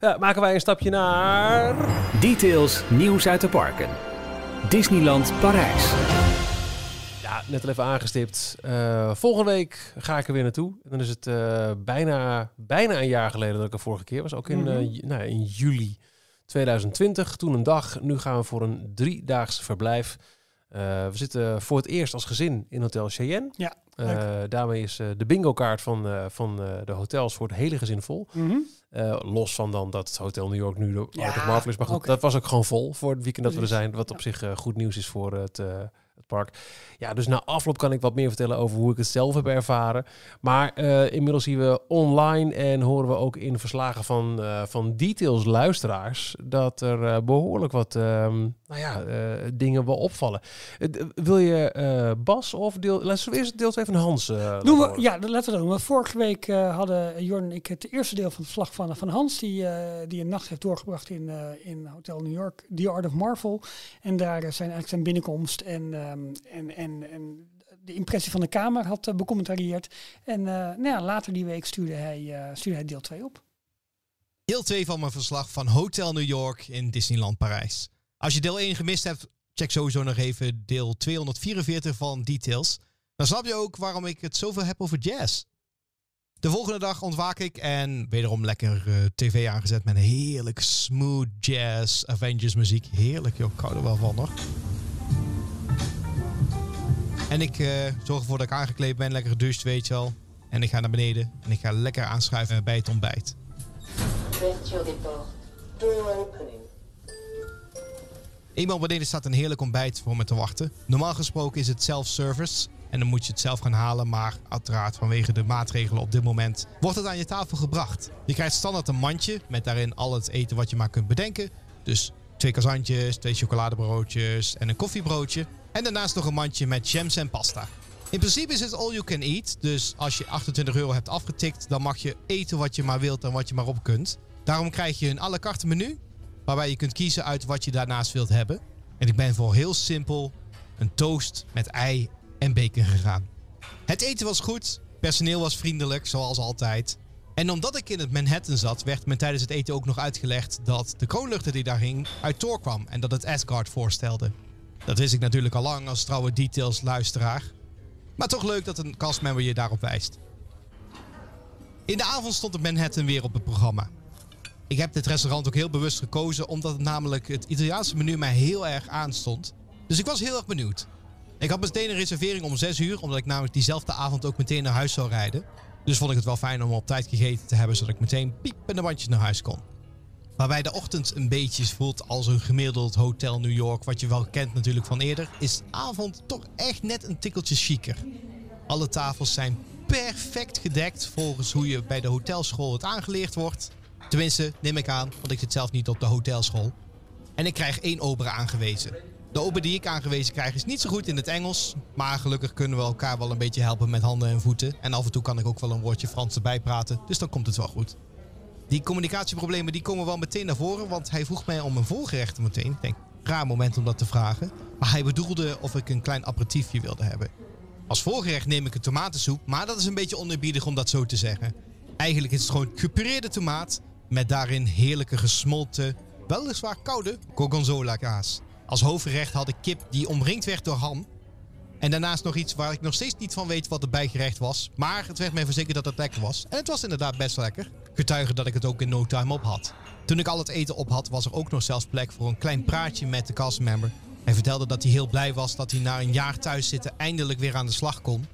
Ja, maken wij een stapje naar. Details nieuws uit de parken. Disneyland Parijs. Net al even aangestipt. Eh, volgende week ga ik er weer naartoe. En dan is het eh, bijna, bijna een jaar geleden dat ik er vorige keer was. Ook in, eh, Mhm. ju- nou, in juli 2020. Toen een dag. Nu gaan we voor een driedaags verblijf. Eh, we zitten voor het eerst als gezin in Hotel Cheyenne. Ja, Eh, daarmee is eh, de bingo-kaart van, eh, van eh, de hotels voor het hele gezin vol. Mhm. Eh, los van dan dat het Hotel New York nu de Ja, Art of Marvel is. Maar goed, dat was ook gewoon vol voor het weekend dat we er zijn. Wat op Ja. zich eh, goed nieuws is voor het, eh, het park. Ja, dus na afloop kan ik wat meer vertellen over hoe ik het zelf heb ervaren. Maar eh, inmiddels zien we online en horen we ook in verslagen van, eh, van details luisteraars... dat er eh, behoorlijk wat ehm, nou ja, dingen wel opvallen. Wil je Bas of deel... Laten we eerst deels even Hans eh, laten Doen we, ja, laten we dat doen. Vorige week hadden Jorn en ik het eerste deel van het verslag van, van Hans, die, die een nacht heeft doorgebracht in, in Hotel New York, The Art of Marvel. En daar zijn eigenlijk zijn binnenkomst en, en, en, en de impressie van de kamer had uh, becommentarieerd. En eh, nou ja, later die week stuurde hij, eh, stuurde hij deel 2 op. Deel 2 van mijn verslag van Hotel New York in Disneyland Parijs. Als je deel 1 gemist hebt, check sowieso nog even deel 244 van Details. Dan snap je ook waarom ik het zoveel heb over jazz. De volgende dag ontwaak ik en wederom lekker eh, tv aangezet met een heerlijk smooth jazz Avengers muziek. Heerlijk joh, ik hou er wel van nog. En ik eh, zorg ervoor dat ik aangekleed ben, lekker gedoucht weet je wel. En ik ga naar beneden en ik ga lekker aanschuiven bij het ontbijt. Eenmaal beneden staat een heerlijk ontbijt voor me te wachten. Normaal gesproken is het self-service en dan moet je het zelf gaan halen, maar uiteraard vanwege de maatregelen op dit moment wordt het aan je tafel gebracht. Je krijgt standaard een mandje met daarin al het eten wat je maar kunt bedenken. Dus twee kazantjes, twee chocoladebroodjes en een koffiebroodje. En daarnaast nog een mandje met jams en pasta. In principe is het all you can eat, dus als je 28 euro hebt afgetikt, dan mag je eten wat je maar wilt en wat je maar op kunt. Daarom krijg je een à la carte menu waarbij je kunt kiezen uit wat je daarnaast wilt hebben. En ik ben voor heel simpel een toast met ei en bacon gegaan. Het eten was goed, personeel was vriendelijk, zoals altijd. En omdat ik in het Manhattan zat, werd me tijdens het eten ook nog uitgelegd dat de kroonluchter die daar hing uit Thor kwam en dat het Asgard voorstelde. Dat wist ik natuurlijk al lang als trouwe details luisteraar. Maar toch leuk dat een castmember je daarop wijst. In de avond stond het Manhattan weer op het programma. Ik heb dit restaurant ook heel bewust gekozen omdat het namelijk het Italiaanse menu mij heel erg aanstond. Dus ik was heel erg benieuwd. Ik had meteen een reservering om 6 uur, omdat ik namelijk diezelfde avond ook meteen naar huis zou rijden. Dus vond ik het wel fijn om op tijd gegeten te hebben, zodat ik meteen piep en de bandjes naar huis kon. Waarbij de ochtend een beetje voelt als een gemiddeld hotel New York, wat je wel kent natuurlijk van eerder, is de avond toch echt net een tikkeltje chiquer. Alle tafels zijn perfect gedekt volgens hoe je bij de hotelschool het aangeleerd wordt. Tenminste, neem ik aan, want ik zit zelf niet op de hotelschool. En ik krijg één ober aangewezen. De ober die ik aangewezen krijg is niet zo goed in het Engels. Maar gelukkig kunnen we elkaar wel een beetje helpen met handen en voeten. En af en toe kan ik ook wel een woordje Frans erbij praten. Dus dan komt het wel goed. Die communicatieproblemen die komen wel meteen naar voren. Want hij vroeg mij om een voorgerecht meteen. Ik denk, raar moment om dat te vragen. Maar hij bedoelde of ik een klein aperitiefje wilde hebben. Als voorgerecht neem ik een tomatensoep. Maar dat is een beetje oneerbiedig om dat zo te zeggen. Eigenlijk is het gewoon gepureerde tomaat. Met daarin heerlijke gesmolten, weliswaar koude gorgonzola kaas. Als hoofdgerecht had ik kip die omringd werd door ham. En daarnaast nog iets waar ik nog steeds niet van weet wat het bijgerecht was. Maar het werd mij verzekerd dat het lekker was. En het was inderdaad best lekker. Getuige dat ik het ook in no time op had. Toen ik al het eten op had, was er ook nog zelfs plek voor een klein praatje met de castmember. Hij vertelde dat hij heel blij was dat hij na een jaar thuis zitten eindelijk weer aan de slag kon.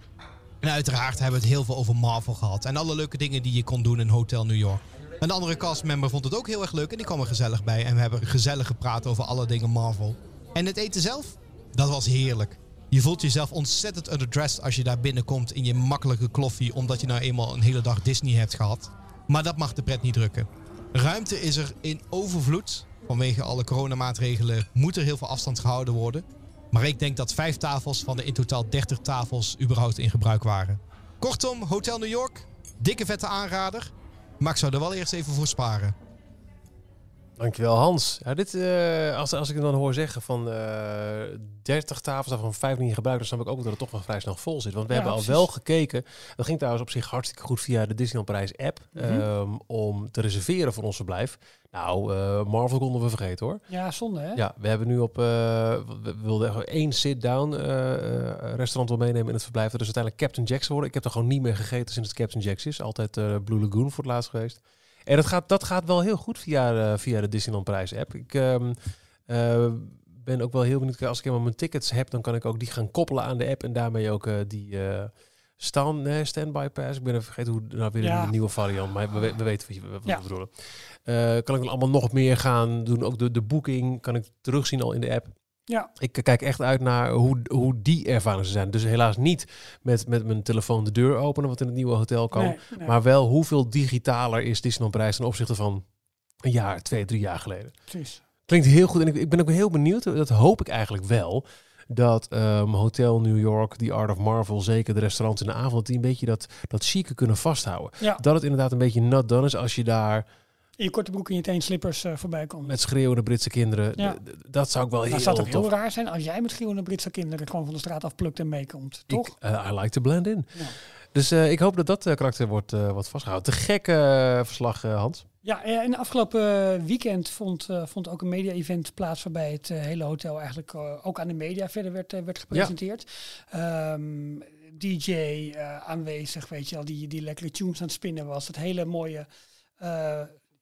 En uiteraard hebben we het heel veel over Marvel gehad. En alle leuke dingen die je kon doen in Hotel New York. Een andere castmember vond het ook heel erg leuk en die kwam er gezellig bij. En we hebben gezellig gepraat over alle dingen Marvel. En het eten zelf, dat was heerlijk. Je voelt jezelf ontzettend underdressed als je daar binnenkomt in je makkelijke kloffie, omdat je nou eenmaal een hele dag Disney hebt gehad. Maar dat mag de pret niet drukken. Ruimte is er in overvloed. Vanwege alle coronamaatregelen moet er heel veel afstand gehouden worden. Maar ik denk dat vijf tafels van de in totaal 30 tafels überhaupt in gebruik waren. Kortom, Hotel New York, dikke vette aanrader. Maar ik zou er wel eerst even voor sparen. Dankjewel Hans. Ja, dit, eh, als, als ik hem dan hoor zeggen van eh 30 tafels, daarvan 5 niet gebruikt, dan snap ik ook dat het toch wel vrij snel vol zit. Want we Ja, hebben al wel gekeken, dat ging trouwens op zich hartstikke goed via de Disneyland Parijs app, Mhm. ehm, om te reserveren voor ons verblijf. Nou, eh, Marvel konden we vergeten hoor. Ja, zonde hè? Ja, we hebben nu op, we wilden één sit-down restaurant wil meenemen in het verblijf. Dat is uiteindelijk Captain Jack's geworden. Ik heb er gewoon niet meer gegeten sinds het Captain Jack's is. Altijd Blue Lagoon voor het laatst geweest. En dat gaat, dat gaat wel heel goed via, eh, via de Disneyland Prijs app. Ik ehm, eh, ben ook wel heel benieuwd. Als ik helemaal mijn tickets heb, dan kan ik ook die gaan koppelen aan de app. En daarmee ook eh, die stand, nee, standby pass. Ik ben even vergeten hoe nou weer Ja. een nieuwe variant. Maar we, we- we weten wat, je, wat Ja. we bedoelen. Kan ik dan allemaal nog meer gaan doen. Ook de, de boeking kan ik terugzien al in de app. Ja. Ik kijk echt uit naar hoe, hoe die ervaringen zijn. Dus helaas niet met, met mijn telefoon de deur openen, wat in het nieuwe hotel kan. Nee, nee, Maar wel hoeveel digitaler is Disneyland Parijs ten opzichte van een jaar, twee, drie jaar geleden. precies. Klinkt heel goed. En ik, ik ben ook heel benieuwd, dat hoop ik eigenlijk wel, dat ehm, Hotel New York, The Art of Marvel, zeker de restaurants in de avond, die een beetje dat, dat chique kunnen vasthouden. Ja, Dat het inderdaad een beetje not done is als je daar in je korte broek en je teen slippers eh, voorbij komt. met schreeuwende Britse kinderen, Ja. dat zou ik wel heel Dan zou tof heel raar zijn als jij met schreeuwende Britse kinderen gewoon van de straat afplukt en meekomt. Toch? Ik, eh, I like to blend in. Ja. Dus eh, ik hoop dat dat karakter wordt, wordt vastgehouden. Te gek verslag, Hans. Ja, eh, en afgelopen weekend vond, vond ook een media-event plaats waarbij het hele hotel eigenlijk ook aan de media verder werd, werd gepresenteerd. Ehm, DJ aanwezig, weet je al, die, die lekkere tunes aan het spinnen was. Het hele mooie,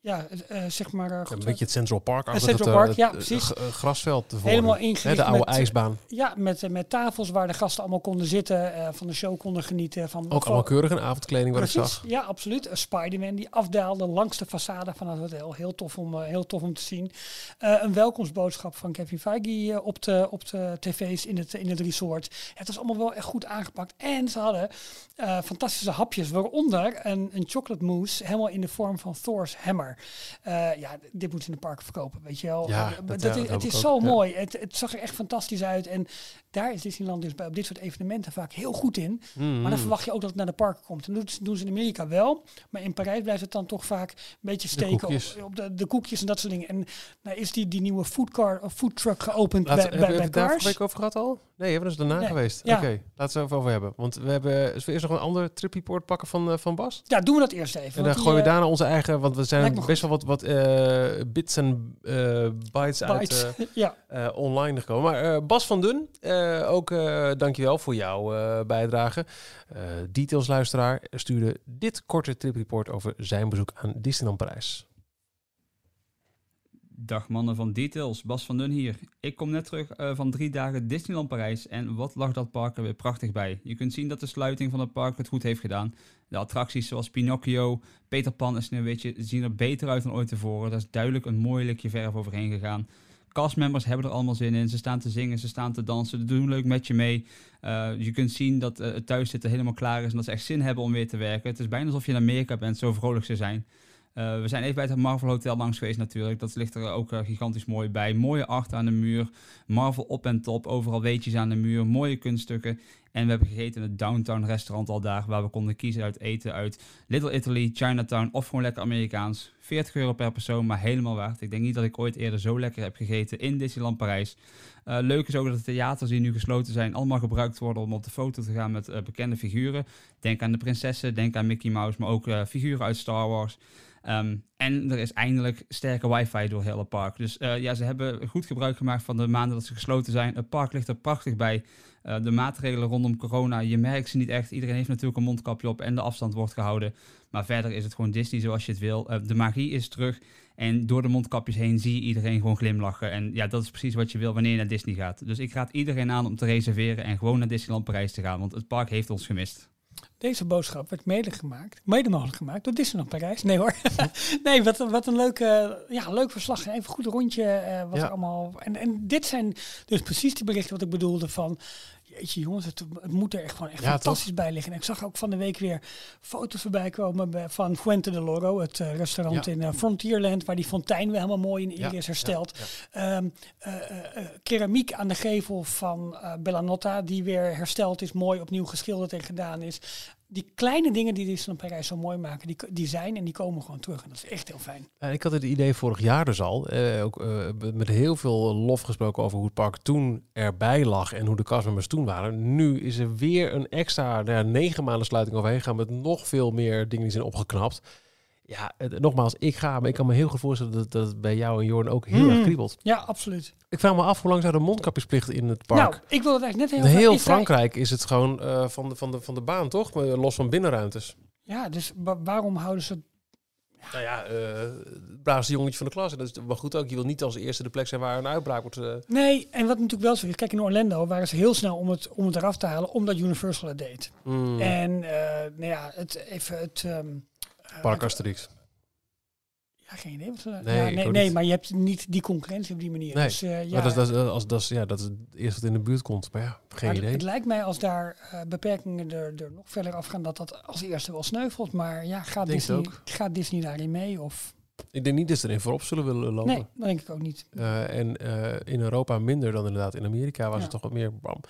ja, eh, eh, zeg maar... goed, een beetje het Central Park. Het Central het, Park, ja, het, precies. eh, grasveld. Helemaal Hè, ingericht De oude met, ijsbaan. Ja, met, met tafels waar de gasten allemaal konden zitten, van de show konden genieten. Van, Ook allemaal keurig een avondkleding wat ik Precies, zag. ja, absoluut. Een Spider-Man die afdaalde langs de façade van het hotel. Heel tof om, heel tof om te zien. Een welkomstboodschap van Kevin Feige op, de, op de tv's in het, in het resort. Ja, het was allemaal wel echt goed aangepakt. En ze hadden fantastische hapjes, waaronder een, een chocolate mousse, helemaal in de vorm van Thor's hammer. Eh, ja, dit moet in de parken verkopen, weet je wel. Ja, Eh, dat- dat ja, is, dat het is zo ook, ja. mooi. Het, het zag er echt fantastisch uit. En daar is Disneyland dus bij op dit soort evenementen vaak heel goed in. Mm. Maar dan verwacht je ook dat het naar de parken komt. En dat doen ze in Amerika wel. Maar in Parijs blijft het dan toch vaak een beetje steken op, op de, de koekjes en dat soort dingen. En nou is die, die nieuwe foodcar of food truck geopend bij, we, bij, hebben we bij Cars. vorige week over gehad al? Nee, hebben we dus daarna Nee. geweest. Ja. Oké, laten we het over hebben. Want we hebben zullen we eerst nog een ander trip report pakken van, eh, van Bas. Ja, doen we dat eerst even. En dan gooien we daarna onze eigen, want we zijn best wel wat, wat eh, bits en eh, bytes uit eh, ja, online gekomen. Maar Bas van Dun, ook dankjewel voor jouw bijdrage. Details luisteraar stuurde dit korte tripreport over zijn bezoek aan Disneyland Parijs. Dag mannen van Details, Bas van Dun hier. Ik kom net terug eh, van drie dagen Disneyland Parijs en wat lag dat park er weer prachtig bij. Je kunt zien dat de sluiting van het park het goed heeft gedaan. De attracties zoals Pinocchio, Peter Pan en Sneeuwwitje zien er beter uit dan ooit tevoren. Daar is duidelijk een mooi likje verf overheen gegaan. Castmembers hebben er allemaal zin in. Ze staan te zingen, ze staan te dansen, ze doen leuk met je mee. Eh, je kunt zien dat eh, het thuiszitten helemaal klaar is en dat ze echt zin hebben om weer te werken. Het is bijna alsof je in Amerika bent, zo vrolijk ze zijn. Eh, we zijn even bij het Marvel Hotel langs geweest natuurlijk. Dat ligt er ook eh, gigantisch mooi bij. Mooie art aan de muur. Marvel op en top. Overal weetjes aan de muur. Mooie kunststukken. En we hebben gegeten in het Downtown restaurant al daar. Waar we konden kiezen uit eten uit Little Italy, Chinatown of gewoon lekker Amerikaans. 40 euro per persoon, maar helemaal waard. Ik denk niet dat ik ooit eerder zo lekker heb gegeten in Disneyland Parijs. Eh, leuk is ook dat de theaters die nu gesloten zijn allemaal gebruikt worden om op de foto te gaan met bekende figuren. Denk aan de prinsessen, denk aan Mickey Mouse, maar ook figuren uit Star Wars. Ehm, en er is eindelijk sterke wifi door heel het park. Dus eh, ja, ze hebben goed gebruik gemaakt van de maanden dat ze gesloten zijn. Het park ligt er prachtig bij. Eh, de maatregelen rondom corona, je merkt ze niet echt. Iedereen heeft natuurlijk een mondkapje op en de afstand wordt gehouden. Maar verder is het gewoon Disney zoals je het wil. Eh, de magie is terug. En door de mondkapjes heen zie je iedereen gewoon glimlachen. En ja, dat is precies wat je wil wanneer je naar Disney gaat. Dus ik raad iedereen aan om te reserveren en gewoon naar Disneyland Parijs te gaan. Want het park heeft ons gemist. Deze boodschap werd mede gemaakt, mede mogelijk gemaakt door Disneyland Parijs. Nee hoor. nee, wat, een- wat een leuk, eh, ja, leuk verslag. Even een goed rondje. eh, wat Ja. allemaal, en, en dit zijn dus precies die berichten wat ik bedoelde van... Jeetje jongens, het, het moet er echt gewoon echt Ja, fantastisch bij liggen. En ik zag ook van de week weer foto's voorbij komen van Fuente de Loro, het eh, restaurant Ja. in eh, Frontierland, waar die fontein weer helemaal mooi in Ja, is hersteld. eh, keramiek aan de gevel van Bellanotta, die weer hersteld is, mooi opnieuw geschilderd en gedaan is. Die kleine dingen die Disneyland Parijs zo mooi maken, die, die zijn en die komen gewoon terug. En dat is echt heel fijn. Ik had het idee vorig jaar dus al, eh, ook eh, met heel veel lof gesproken over hoe het park toen erbij lag en hoe de castmembers toen waren. Nu is er weer een extra nou ja, negen maanden sluiting overheen gaan met nog veel meer dingen die zijn opgeknapt. Ja, het- nogmaals, ik ga, maar ik kan me heel goed voorstellen dat, dat het bij jou en Jorn ook heel Mm. erg kriebelt. Ja, absoluut. Ik vraag me af hoe lang zou de mondkapjesplicht in het park? Nou, ik wil het eigenlijk net In heel heel is daar- Frankrijk is het gewoon eh, van, de, van, de, van de baan, toch? Los van binnenruimtes. Ja, dus wa- waarom houden ze... Nou ja, eh het braafste jongetje van de klas. En dat is maar goed ook. Je wil niet als eerste de plek zijn waar een uitbraak wordt. eh, Nee, en wat natuurlijk wel zo is, kijk in Orlando waren ze heel snel om het, om het eraf te halen, omdat Universal het deed. mm, En eh, nou ja, het, even het... ehm, eh, Park Asterix. Ja, geen idee. Wat Nee, ja, nee, nee maar je hebt niet die concurrentie op die manier. Nee, Dus, eh, ja, Maar dat, is- dat, als, dat, is, ja, dat is het eerste wat in de buurt komt. Maar ja, geen maar idee. Het lijkt mij als daar eh, beperkingen er, er nog verder afgaan, dat dat als eerste wel sneuvelt. Maar ja, gaat, Disney, ook. gaat Disney daarin mee? Of... Ik denk niet dat ze erin voorop zullen willen lopen. Nee, dat denk ik ook niet. Eh, en eh, in Europa minder dan inderdaad in Amerika, waar Ja. ze toch wat meer bam.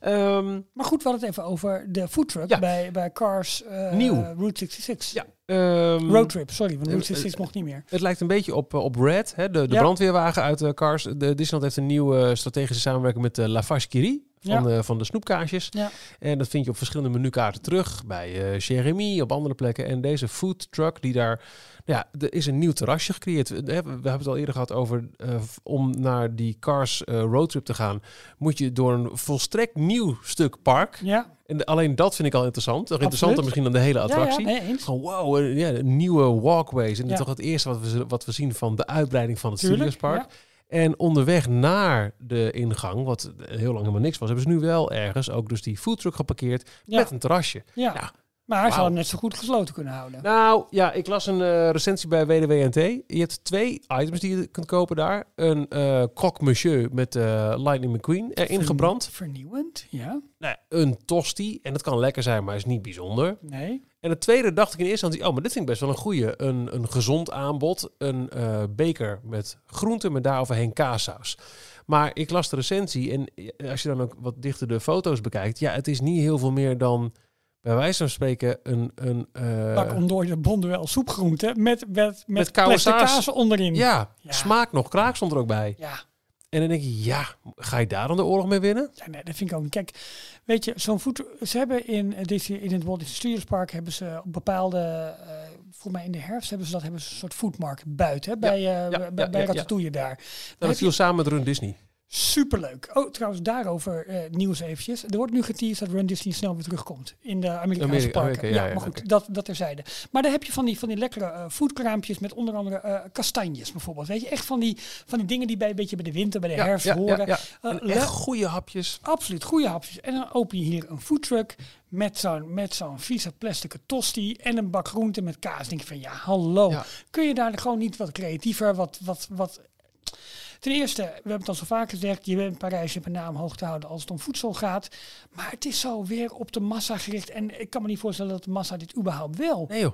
Ehm, Maar goed, we hadden het even over de foodtruck Ja. bij, bij Cars eh, Nieuw. Route 66. ja, ehm, Roadtrip, sorry, want Route 66 eh, mocht niet meer. Het lijkt een beetje op, op Red, hè, de, de Ja. brandweerwagen uit Cars. De Disneyland heeft een nieuwe strategische samenwerking met de Lafarge Curie van, Ja. de, van de snoepkaasjes. Ja. En dat vind je op verschillende menukaarten terug. Bij Jeremy, op andere plekken. En deze food truck die daar... nou Ja, er is een nieuw terrasje gecreëerd. We, hebben het al eerder gehad over... eh, om naar die Cars eh, roadtrip te gaan... moet je door een volstrekt nieuw stuk park. Ja, En alleen dat vind ik al interessant. Nog interessanter misschien dan de hele ja, ja, attractie. nee. Gewoon wow, eh, ja, nieuwe walkways. En Ja. is toch het eerste wat we, wat we zien van de uitbreiding van het Tuurlijk, Studiospark. ja. En onderweg naar de ingang, wat heel lang helemaal niks was, hebben ze nu wel ergens ook dus die foodtruck geparkeerd Ja. met een terrasje. Ja. Ja. Maar ze Wauw. hadden net zo goed gesloten kunnen houden. Nou ja, ik las een eh, recensie bij WDWNT. Je hebt twee items die je kunt kopen daar. Een eh croque monsieur met eh, Lightning McQueen erin gebrand. Vernieuwend, ja. Nou, ja, een tosti. En dat kan lekker zijn, maar is niet bijzonder. Nee. En het tweede dacht ik in eerste instantie, oh, maar dit vind ik best wel een goeie. Een, een gezond aanbod. Een beker met groenten met daaroverheen kaassaus. Maar ik las de recensie en als je dan ook wat dichter de foto's bekijkt, ja, het is niet heel veel meer dan bij wijze van spreken een... een eh, Pak ontdooide bonduel soepgroente met, met, met, koude kaas onderin. ja, Ja. smaak nog, kraak stond er ook bij. Ja. En dan denk je, ja, ga je daar dan de oorlog mee winnen? Ja, nee, dat vind ik ook niet. Kijk, weet je, zo'n voet. Ze hebben in, in het Walt Disney Studios Park hebben ze op bepaalde, eh voor mij in de herfst hebben ze dat hebben ze een soort foodmarkt buiten, hè, bij, eh bij, ja, bij ja, ja. Ratatouille daar. Nou, dat viel samen met Run Disney. Superleuk. Oh, trouwens, daarover eh, nieuws eventjes. Er wordt nu geteased dat Run Disney snel weer terugkomt in de Amerikaanse Amerika- parken. Amerika, ja, ja, ja, maar goed, oké. dat, dat terzijde. Maar dan heb je van die, van die lekkere eh foodkraampjes met onder andere eh, kastanjes bijvoorbeeld. Weet je, echt van die, van die dingen die bij een beetje bij de winter, bij de herfst horen. echt goede hapjes. Absoluut, goede hapjes. En dan open je hier een foodtruck met zo'n met zo'n vieze plastic tosti en een bak groente met kaas. Denk je van ja, hallo. Kun je daar gewoon niet wat creatiever, wat, wat, wat... Ten eerste, we hebben het al zo vaak gezegd, je bent Parijs, je naam hoog te houden als het om voedsel gaat. Maar het is zo weer op de massa gericht. En ik kan me niet voorstellen dat de massa dit überhaupt wil. Nee joh.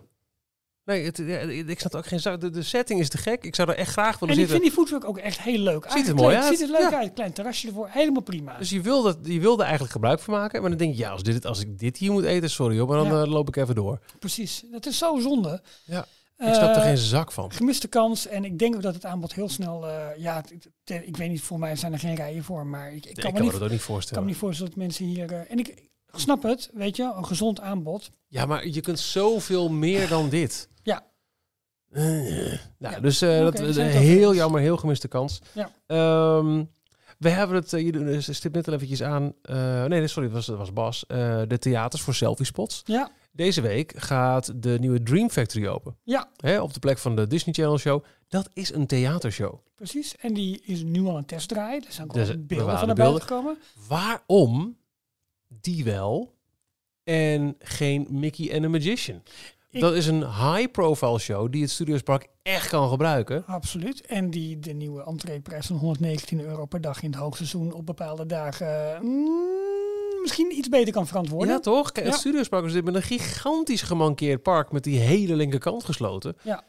Nee, het, ja, ik snap ook geen. De, de setting is te gek. Ik zou er echt graag willen En ik zitten. vind die foodtruck ook echt heel leuk. Ziet er Aangekleed, mooi uit. Ziet er leuk Ja. uit. Klein terrasje ervoor. Helemaal prima. Dus je wilde, je wilde eigenlijk gebruik van maken. Maar dan denk je, ja, als, dit, als ik dit hier moet eten, sorry hoor, maar dan Ja. eh, loop ik even door. Precies. Dat is zo zonde. Ja. Ik snap er Eh, geen zak van. gemiste kans. En ik denk ook dat het aanbod heel snel. eh, ja, ik weet niet, voor mij zijn er geen rijen voor. Maar ik, ik kan, me dat ook niet kan me voorstellen. niet voorstellen dat mensen hier. eh, en ik, snap het, weet je, een gezond aanbod. Ja, maar je kunt zoveel meer dan dit. Ja. Nou, dus dat is heel jammer, heel gemiste kans. Ja. Ehm, we hebben het, je stipt net al eventjes aan. nee, sorry, dat was, was Bas. De theaters voor selfie spots. Ja, Deze week gaat de nieuwe Dream Factory open. ja, Hè, op de plek van de Disney Channel show. Dat is een theatershow. precies. En die is nu al een testdraai. Er zijn Dus, al beelden van naar de buiten gekomen. Waarom die wel en geen Mickey and the Magician? Ik- Dat is een high-profile show die het Studiospark echt kan gebruiken. Absoluut. En die de nieuwe entreeprijs van 119 euro per dag in het hoogseizoen op bepaalde dagen mm, misschien iets beter kan verantwoorden. Ja, toch? Kijk, het Ja. Studiospark is dit met een gigantisch gemankeerd park met die hele linkerkant gesloten. Ja.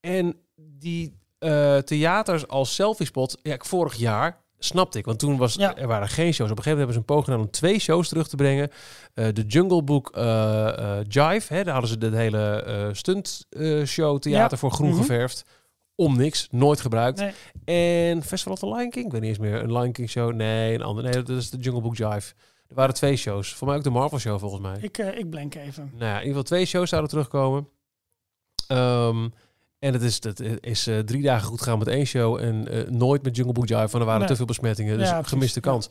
En die eh, theaters als selfie spot, ja, vorig jaar snapte ik. Want toen was, Ja. er waren geen shows. Op een gegeven moment hebben ze een poging gedaan om twee shows terug te brengen. Eh, de Jungle Book eh, Jive, hè, daar hadden ze de hele stunt show theater Ja. voor groen Mhm. geverfd. Om niks, nooit gebruikt. Nee. En Festival of the Lion King, ik weet niet eens meer. Een Lion King show? Nee, een ander. Nee, dat is de Jungle Book Jive. Er waren twee shows. Voor mij ook de Marvel show volgens mij. Ik, eh, ik blank even. Nou ja, in ieder geval twee shows zouden terugkomen. Ehm, en het is, het is eh, drie dagen goed gegaan met één show en eh, nooit met Jungle Book Jive, want er waren Nee. te veel besmettingen. Dus Ja, gemiste kans.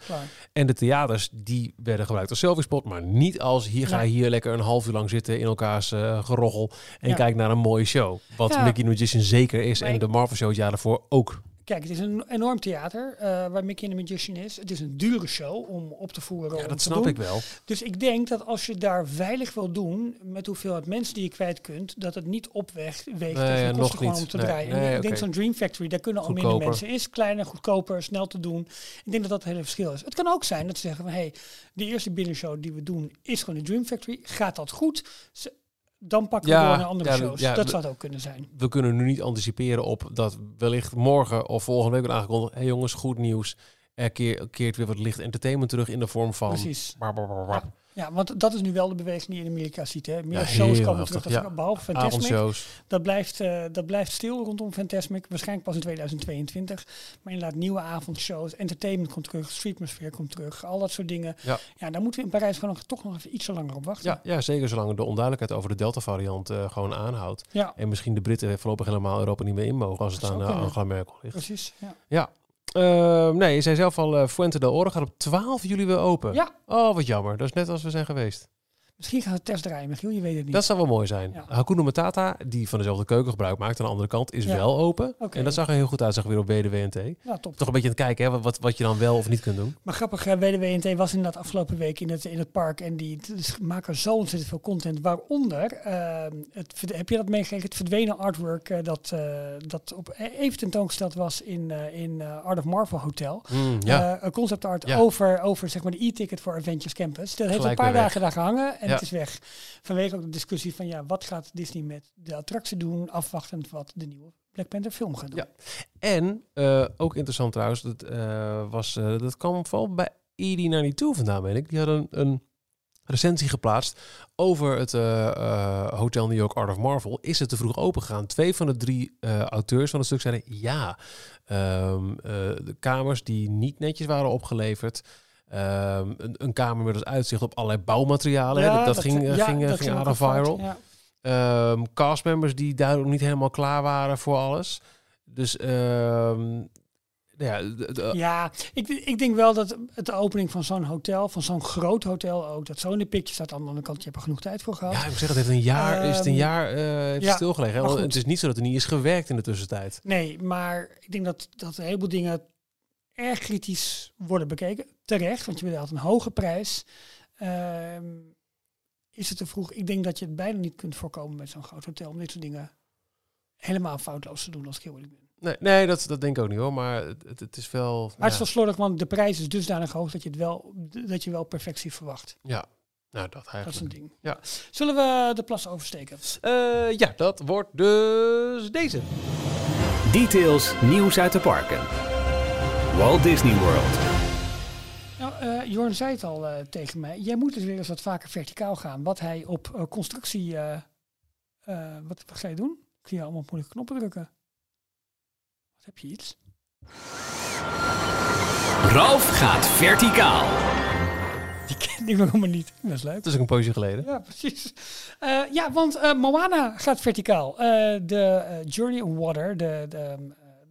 En de theaters, die werden gebruikt als selfie spot, maar niet als hier ga je hier lekker een half uur lang zitten in elkaars eh, gerochel en kijk naar een mooie show. Wat. Mickey Magician zeker is Maar en ik- de Marvel show het jaar daarvoor ook. Kijk, het is een enorm theater eh, waar Mickey and the Magician is. Het is een dure show om op te voeren. Ja, dat snap doen. ik wel. Dus ik denk dat als je daar veilig wil doen, met hoeveelheid mensen die je kwijt kunt, dat het niet opweegt weegt Nee, tegen de nog kosten gewoon om te Nee, draaien. Nee, ik denk zo'n Dream Factory, daar kunnen al minder mensen. Is kleiner, goedkoper, snel te doen. Ik denk dat dat het hele verschil is. Het kan ook zijn dat ze zeggen van, hé, hey, de eerste binnenshow die we doen is gewoon de Dream Factory. Gaat dat goed? Ze- dan pakken we Ja, door naar andere ja, shows. ja, dat zou het ook kunnen zijn. we kunnen nu niet anticiperen op dat wellicht morgen of volgende week wordt aangekondigd. Hé hey jongens, goed nieuws. Er keer, keert weer wat licht entertainment terug in de vorm van. Precies. Ja, want dat is nu wel de beweging die je in Amerika ziet. Hè. Meer Ja, shows komen terug, dat ja. behalve Fantasmic. Dat blijft, eh, dat blijft stil rondom Fantasmic. Waarschijnlijk pas in 2022. Maar inderdaad, nieuwe avondshows. Entertainment komt terug. Streetmosphere komt terug. Al dat soort dingen. Ja. Ja, daar moeten we in Parijs gewoon nog, toch nog even iets langer op wachten. Ja, ja, zeker zolang de onduidelijkheid over de Delta-variant eh, gewoon aanhoudt. Ja, En misschien de Britten voorlopig helemaal Europa niet meer in mogen als het aan eh. Angela Merkel ligt. precies. Ja. Ja. Ehm, nee, je zei zelf al, eh, Fuente del Oro gaat op 12 juli weer open. Ja. Oh, wat jammer. Dat is net als we zijn geweest. Misschien gaan we test draaien, Michiel. Je weet het niet. Dat zou wel mooi zijn. Ja. Hakuna Matata, die van dezelfde keuken gebruik maakt aan de andere kant, is Ja. wel open. En dat zag er heel goed uit, zag weer op WDWNT. Ja, top. Toch een beetje aan het kijken, hè, wat- wat, je dan wel of niet kunt doen. Maar grappig, WDWNT was inderdaad afgelopen week in het, in het park. En die dus maken zo ontzettend veel content. Waaronder, eh, het, heb je dat meegekregen? Het verdwenen artwork eh, dat, eh, dat op, even tentoongesteld was in, in Art of Marvel Hotel. Mm, ja. Een concept art Ja. over, over zeg maar, de e-ticket voor Avengers Campus. Dat heeft Gelijk een paar dagen daar gehangen en Ja. het is weg. Vanwege ook de discussie van ja, wat gaat Disney met de attractie doen, afwachtend wat de nieuwe Black Panther film gaat doen. Ja. En, eh, ook interessant trouwens, dat, eh, was, eh, dat kwam vooral bij ED92 vandaan, weet ik. Die hadden een, een recensie geplaatst over het Hotel New York Art of Marvel. Is het te vroeg opengegaan? Twee van de drie auteurs van het stuk zeiden ja. Ehm, eh, de kamers die niet netjes waren opgeleverd. Ehm, een, een kamer met als uitzicht op allerlei bouwmaterialen. Ja, dat, dat, ging, eh, ja, ging, eh, dat ging aardig fout, viral. Ja. Ehm castmembers die duidelijk niet helemaal klaar waren voor alles. Dus ehm, ja, de- de- Ja, ik, ik denk wel dat het de opening van zo'n hotel, van zo'n groot hotel ook, dat zo in de picture staat. Aan de andere kant, je hebt er genoeg tijd voor gehad. ja, ik zeg het heeft een jaar, is het een jaar eh, heeft ja, stilgelegen. hè? Want het is niet zo dat er niet is gewerkt in de tussentijd. Nee, maar ik denk dat, dat een heleboel dingen erg kritisch worden bekeken. Terecht, want je betaalt een hoge prijs. Ehm, is het te vroeg? Ik denk dat je het bijna niet kunt voorkomen met zo'n groot hotel om dit soort dingen helemaal foutloos te doen als ik heel eerlijk ben. Nee, nee dat, dat denk ik ook niet hoor. Maar het, het, is wel. Maar het is wel slordig, want de prijs is dusdanig hoog dat je, het wel, dat je wel perfectie verwacht. ja, nou dat Dat is eigenlijk. een ding. Ja. Zullen we de plas oversteken? Eh, ja, dat wordt dus deze. Details nieuws uit de parken. Walt Disney World. Nou, eh, Jorn zei het al eh, tegen mij. Jij moet dus weer eens wat vaker verticaal gaan. Wat hij op eh, constructie... eh, eh, wat, wat ga je doen? Ik zie je allemaal op moeilijke knoppen drukken. Wat heb je iets? Ralf gaat verticaal. Die ken ik nog helemaal niet. Dat is leuk. Dat is ook een poosje geleden. Ja, precies. Eh, ja, want eh, Moana gaat verticaal. Eh, de Journey on Water, de, de, eh,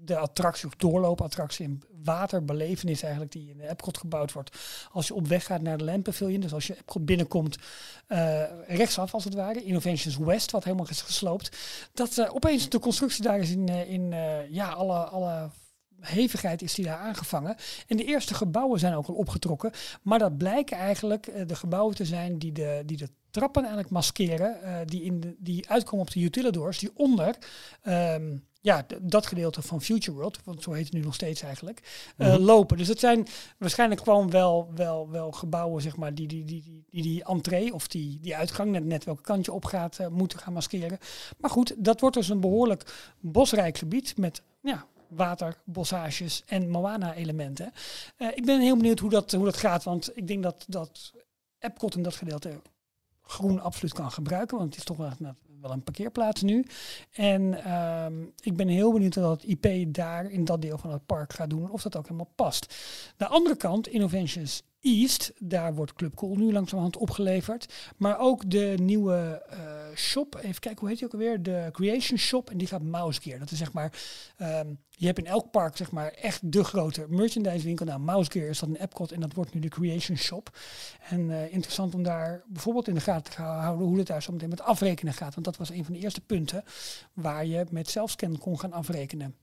de attractie of doorloopattractie in waterbelevenis eigenlijk die in de Epcot gebouwd wordt. Als je op weg gaat naar de Land Pavilion, dus als je Epcot binnenkomt, eh, rechtsaf als het ware, Innovations West, wat helemaal is gesloopt. Dat eh, opeens de constructie daar is in, eh, in ja, alle, alle hevigheid is die daar aangevangen. En de eerste gebouwen zijn ook al opgetrokken. Maar dat blijken eigenlijk de gebouwen te zijn die de, die de trappen eigenlijk maskeren. die, in de, die uitkomen op de utilidors. Die onder ehm, ja, dat gedeelte van Future World, want zo heet het nu nog steeds eigenlijk, eh, Mhm. lopen. Dus het zijn waarschijnlijk gewoon wel, wel, wel gebouwen, zeg maar, die die, die, die, die, die entree of die, die uitgang, net, net welke kant je op gaat, eh, moeten gaan maskeren. Maar goed, dat wordt dus een behoorlijk bosrijk gebied met ja, waterbossages en Moana-elementen. Eh, ik ben heel benieuwd hoe dat, hoe dat gaat, want ik denk dat, dat Epcot in dat gedeelte groen absoluut kan gebruiken, want het is toch wel, nou, wel een parkeerplaats nu. En ehm, ik ben heel benieuwd wat het IP daar in dat deel van het park gaat doen, of dat ook helemaal past. De andere kant, Innovations East, daar wordt Club Cool nu langzamerhand opgeleverd. Maar ook de nieuwe eh, shop, even kijken hoe heet die ook alweer, de Creation Shop. En die gaat Mouse Gear. Dat is zeg maar, ehm, je hebt in elk park zeg maar echt de grote merchandise winkel. Nou, Mouse Gear is dat een Epcot en dat wordt nu de Creation Shop. En eh, interessant om daar bijvoorbeeld in de gaten te houden hoe het daar zo meteen met afrekenen gaat. Want dat was een van de eerste punten waar je met zelfscan kon gaan afrekenen.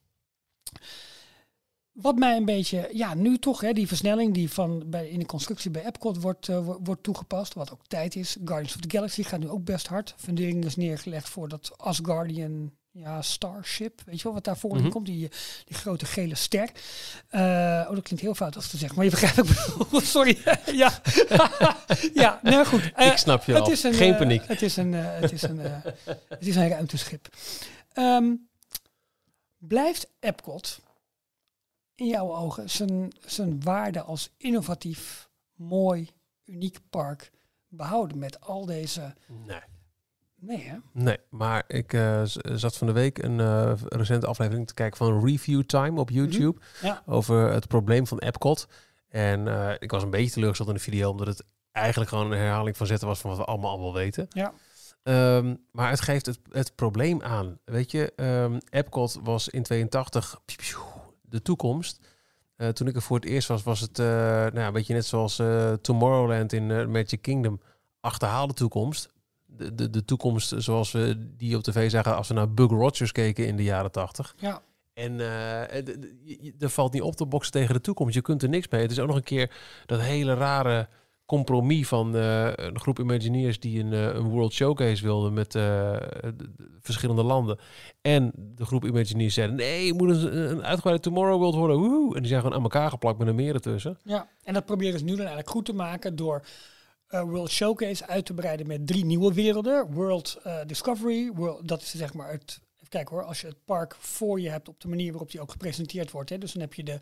Wat mij een beetje, ja, nu toch, hè, die versnelling die van bij, in de constructie bij Epcot wordt, uh, wordt toegepast, wat ook tijd is. Guardians of the Galaxy gaat nu ook best hard. Fundering is neergelegd voor dat Asgardian ja, Starship, weet je wel, wat daarvoor mm komt, die, die grote gele ster. Uh, oh, dat klinkt heel fout als te zeggen, maar je begrijpt ook Sorry. ja, ja, nou goed. Uh, Ik snap je het al. Is een, Geen paniek. het is een, het is een, het is een ruimteschip. Um, blijft Epcot in jouw ogen zijn, zijn waarde als innovatief, mooi, uniek park behouden met al deze... Nee. Nee, hè? Nee, maar ik uh, zat van de week een uh, recente aflevering te kijken van Review Time op mhm. YouTube. ja. Over het probleem van Epcot. En uh, ik was een beetje teleurgesteld in de video, omdat het eigenlijk gewoon een herhaling van zetten was van wat we allemaal allemaal weten. Ja. Um, maar het geeft het, het probleem aan. Weet je, um, Epcot was in 82 de toekomst. Uh, toen ik er voor het eerst was, was het uh, nou, een beetje net zoals uh, Tomorrowland in Magic Kingdom. Achterhaalde toekomst. De, de, de toekomst zoals we die op tv zagen als we naar Bug Rogers keken in de jaren tachtig. Ja. En er valt niet op te boksen tegen de toekomst. Je kunt er niks mee. Het is ook nog een keer dat hele rare compromis van uh, een groep Imagineers die een, uh, een World Showcase wilden met uh, verschillende landen. En de groep Imagineers zeiden, nee, je moet een, een uitgebreide Tomorrow World worden. Woehoe. En die zijn gewoon aan elkaar geplakt met een meer ertussen. Ja, en dat proberen ze nu dan eigenlijk goed te maken door World Showcase uit te breiden met drie nieuwe werelden. World Discovery, World, dat is zeg maar het kijk hoor, als je het park voor je hebt op de manier waarop die ook gepresenteerd wordt. Hè, dus dan heb je de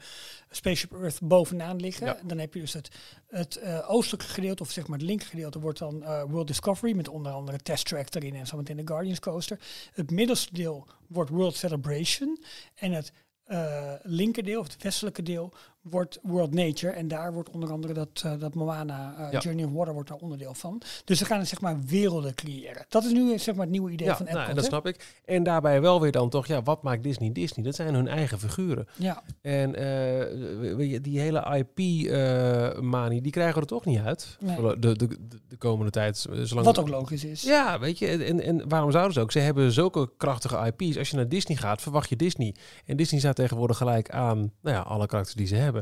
Spaceship Earth bovenaan liggen. Dan heb je dus het, het uh, oostelijke gedeelte, of zeg maar het linker gedeelte, wordt dan uh, World Discovery. Met onder andere Test Track erin en zo meteen de Guardians Coaster. Het middelste deel wordt World Celebration. En het uh, linkerdeel, of het westelijke deel, wordt World Nature. En daar wordt onder andere dat, uh, dat Moana, uh, Journey of Water, wordt daar onderdeel van. Dus ze gaan zeg maar werelden creëren. Dat is nu zeg maar het nieuwe idee ja, van Epcot. Nou, dat snap ik. En daarbij wel weer dan toch, ja, wat maakt Disney Disney? Dat zijn hun eigen figuren. Ja. En uh, die hele IP-manie, die krijgen we er toch niet uit. Nee. De, de, de, de, komende tijd. Zolang wat ook logisch is. Ja, weet je. En, en waarom zouden ze ook? Ze hebben zulke krachtige IP's. Als je naar Disney gaat, verwacht je Disney. En Disney staat tegenwoordig gelijk aan nou ja, alle karakters die ze hebben.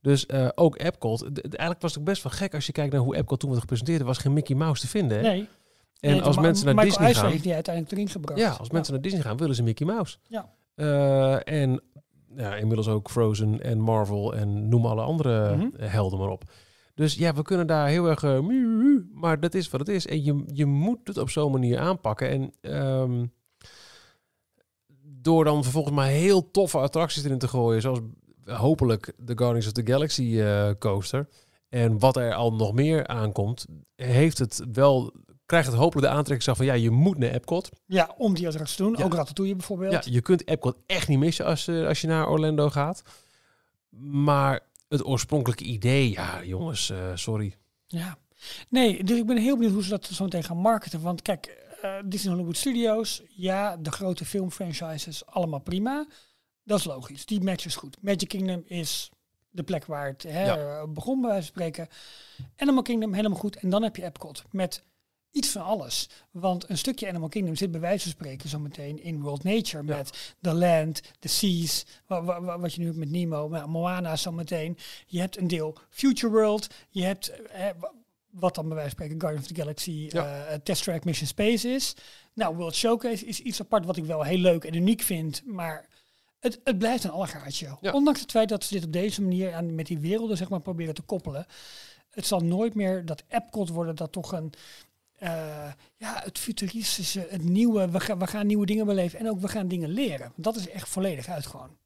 Dus uh, ook Epcot. Eigenlijk was het ook best wel gek als je kijkt naar hoe Epcot toen werd gepresenteerd. Er was geen Mickey Mouse te vinden. Hè? Nee. En nee, als mensen naar Michael Disney Eisner gaan. heeft die uiteindelijk erin gebracht. Ja, als mensen naar Disney gaan, willen ze Mickey Mouse. Ja. Uh, en ja, inmiddels ook Frozen en Marvel en noem alle andere Mhm. helden maar op. Dus ja, we kunnen daar heel erg... Uh, maar dat is wat het is. En je, je moet het op zo'n manier aanpakken. En um, door dan vervolgens maar heel toffe attracties erin te gooien, zoals hopelijk de Guardians of the Galaxy uh, coaster. En wat er al nog meer aankomt, heeft het wel, krijgt het hopelijk de aantrekkingskracht van ja, je moet naar Epcot. Ja, om die attracties te doen. Ja. Ook Ratatouille bijvoorbeeld. Ja, je kunt Epcot echt niet missen als, uh, als je naar Orlando gaat. Maar het oorspronkelijke idee, ja jongens, uh, sorry. Ja. Nee, dus ik ben heel benieuwd hoe ze dat zo meteen gaan marketen. Want kijk, uh, Disney Hollywood Studios, ja, de grote filmfranchises, allemaal prima. Dat is logisch, die match is goed. Magic Kingdom is de plek waar het hè, ja. begon, bij wijze van spreken. Animal Kingdom, helemaal goed. En dan heb je Epcot met iets van alles. Want een stukje Animal Kingdom zit bij wijze van spreken zometeen in World Nature. Met The Land, The Seas, wat, je nu hebt met Nemo, met Moana zometeen. Je hebt een deel Future World. Je hebt... Eh, wat dan bij wijze van spreken Guardians of the Galaxy ja. uh, Test Track Mission Space is. Nou, World Showcase is iets apart wat ik wel heel leuk en uniek vind, maar het, het blijft een allegaartje. Ja. Ondanks het feit dat ze dit op deze manier aan, met die werelden zeg maar proberen te koppelen. Het zal nooit meer dat Epcot worden dat toch een uh, ja, het futuristische, het nieuwe, we, ga, we gaan nieuwe dingen beleven en ook we gaan dingen leren. Dat is echt volledig uit gewoon.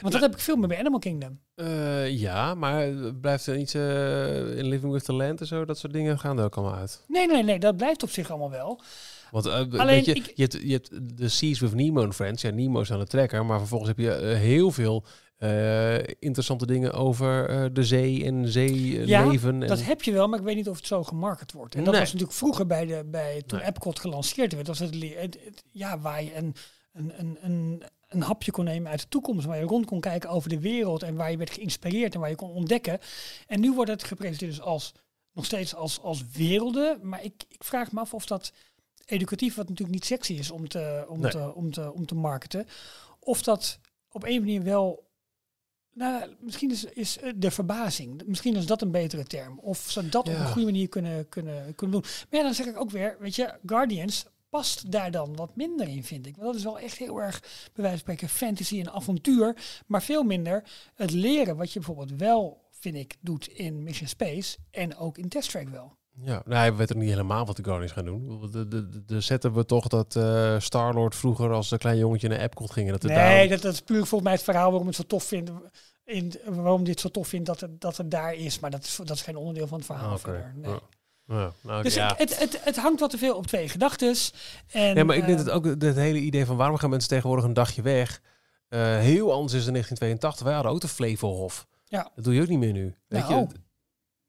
Want dat heb ik veel meer bij Animal Kingdom. Eh, ja, maar blijft er iets eh, in Living with the Land en zo, dat soort dingen gaan er ook allemaal uit. Nee, nee, nee, dat blijft op zich allemaal wel. Want eh, Alleen, weet je, ik- je, hebt, je hebt de Seas with Nemo en Friends. Ja, Nemo is aan de trekker, maar vervolgens heb je eh, heel veel eh, interessante dingen over de zee en zeeleven. en Dat heb je wel, maar ik weet niet of het zo gemarket wordt. En dat Nee. was natuurlijk vroeger bij, de, bij toen Nee. Epcot gelanceerd werd. Was het, le- het, het- ja, waar je een, een, een, een, een hapje kon nemen uit de toekomst. Waar je rond kon kijken over de wereld. En waar je werd geïnspireerd en waar je kon ontdekken. En nu wordt het gepresenteerd dus als, nog steeds als, als werelden. Maar ik, ik vraag me af of dat educatief, wat natuurlijk niet sexy is om te, om Nee. te, om te, om te marketen. Of dat op een manier wel nou, misschien is, is eh, de verbazing, misschien is dat een betere term. Of ze dat op een goede manier kunnen, kunnen, kunnen doen. Maar ja, dan zeg ik ook weer, weet je, Guardians past daar dan wat minder in, vind ik. Want dat is wel echt heel erg, bij wijze van spreken, fantasy en avontuur. Maar veel minder het leren, wat je bijvoorbeeld wel, vind ik, doet in Mission Space. En ook in Test Track wel. Ja, nou, we weten niet helemaal wat de Guardians gaan doen. De, de, zetten we toch dat eh Star-Lord vroeger als een klein jongetje naar Epcot ging. Dat Nee, dat, dat is puur volgens mij het verhaal waarom het zo tof vindt. In, waarom dit zo tof vindt dat het, dat het daar is. Maar dat is, dat is geen onderdeel van het verhaal. Ah, Oké. verder. Nee. Ja. Ja, nou, Dus ja. ik- het, het, het hangt wat te veel op twee gedachtes. En, ja, maar ik denk eh, dat ook het hele idee van waarom gaan mensen tegenwoordig een dagje weg eh, heel anders is dan 1982. Wij hadden ook de Flevohof. Ja. Dat doe je ook niet meer nu. Weet Nou, je?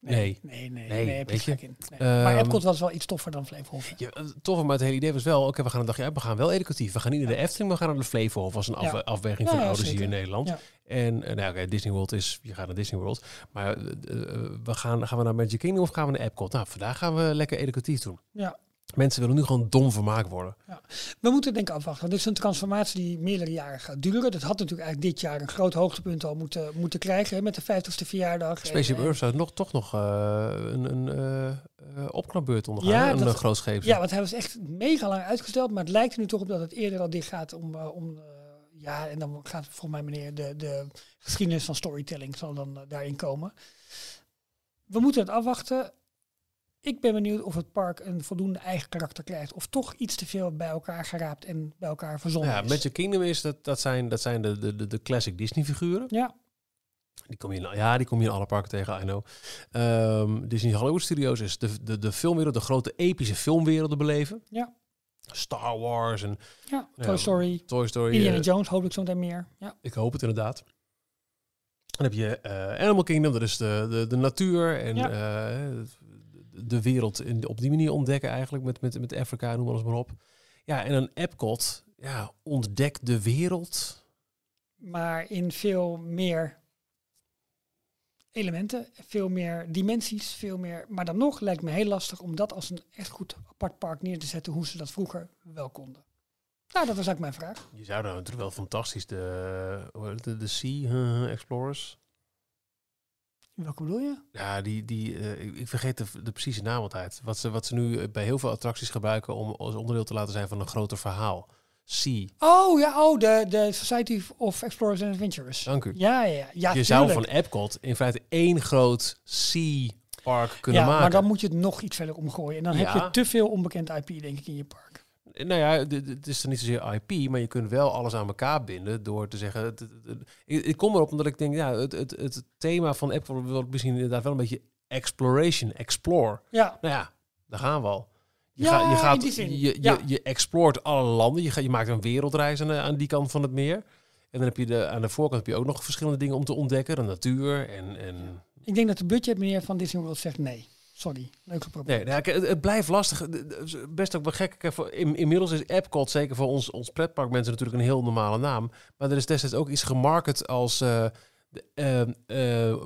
Nee, Nee. nee, nee, Nee, nee, heb je weet je. gek in. Nee. maar Ehm, Epcot was wel iets toffer dan Flevohof. Ja, het toffe, maar het hele idee was wel, oké, we gaan een dagje uit, we gaan wel educatief. We gaan niet naar de Efteling, maar we gaan naar de Flevohof als een af, Ja. afweging Ja, van ja, ouders hier in Nederland. Ja. En eh, nou, oké, Disney World is, je gaat naar Disney World. Maar eh, eh, we gaan, gaan we naar Magic Kingdom of gaan we naar Epcot? Nou, vandaag gaan we lekker educatief doen. Ja. Mensen willen nu gewoon dom vermaakt worden. We moeten denk ik afwachten. Dit is een transformatie die meerdere jaren gaat duren. Dat had natuurlijk eigenlijk dit jaar een groot hoogtepunt al moeten, moeten krijgen. hè, Met de 50ste verjaardag. Spaceship eh, Earth zou nog, toch nog eh, een, een eh, opknapbeurt ondergaan. Ja, een dat- groot scheepje. Ja, want hij was echt mega lang uitgesteld. Maar het lijkt er nu toch op dat het eerder al dicht gaat om... om ja, en dan gaat volgens mij meneer de, de geschiedenis van storytelling zal dan daarin komen. We moeten het afwachten. Ik ben benieuwd of het park een voldoende eigen karakter krijgt. Of toch iets te veel bij elkaar geraapt en bij elkaar verzonnen Ja, is. Magic Kingdom is, dat, dat zijn, dat zijn de, de, de, classic Disney figuren. Ja, Die kom je in, ja, die kom je in alle parken tegen, I know. Ehm, Disney Hollywood Studios is de, de, de filmwereld, de grote epische filmwerelden beleven. Ja. Star Wars en ja. Ja, Toy Story. Toy Story. Indiana eh, Jones hopelijk zometeen meer. Ja. ik hoop het inderdaad. Dan heb je eh, Animal Kingdom, dat is de, de, de natuur en Ja. eh, de wereld in, op die manier ontdekken eigenlijk met, met, met Afrika, noem alles maar op. Ja, en een Epcot, ja, ontdek de wereld. Maar in veel meer elementen, veel meer dimensies, veel meer. Maar dan nog lijkt me heel lastig om dat als een echt goed apart park neer te zetten, hoe ze dat vroeger wel konden. Nou, dat was eigenlijk mijn vraag. Je zou nou natuurlijk wel fantastisch de, de, de Sea eh, Explorers. Welke bedoel je? Ja, die, die, eh, ik, vergeet de, de precieze naam altijd. Wat ze, wat ze nu eh, bij heel veel attracties gebruiken om als onderdeel te laten zijn van een groter verhaal. Sea. Oh ja, oh, de, de Society of Explorers and Adventurers. Dank u. Ja, ja, ja. je zou van Epcot in feite één groot Sea Park kunnen ja, maken. maar dan moet je het nog iets verder omgooien. En dan heb je te veel onbekend IP, denk ik, in je park. Nou ja, het is dan niet zozeer IP, maar je kunt wel alles aan elkaar binden door te zeggen. het- het- het- ik, kom erop omdat ik denk, ja, het, het, het thema van Epcot wil misschien inderdaad wel een beetje exploration, explore. Ja, Nou ja, daar gaan we al. Je, Ja, gaat, je, in gaat, die zin, je, je, ja. je exploort alle landen. Je, gaat, je maakt een wereldreis aan, de- aan die kant van het meer. En dan heb je de, aan de voorkant heb je ook nog verschillende dingen om te ontdekken. De natuur en... en ik denk dat de budgetmeneer van Disney World zegt nee. Sorry, leuk geprobeerd. nee, nou, het, blijft lastig. Best ook wel gek. Inmiddels is Epcot, zeker voor ons, ons pretparkmensen, natuurlijk een heel normale naam. Maar er is destijds ook iets gemarket als... eh, ehm, eh, eh,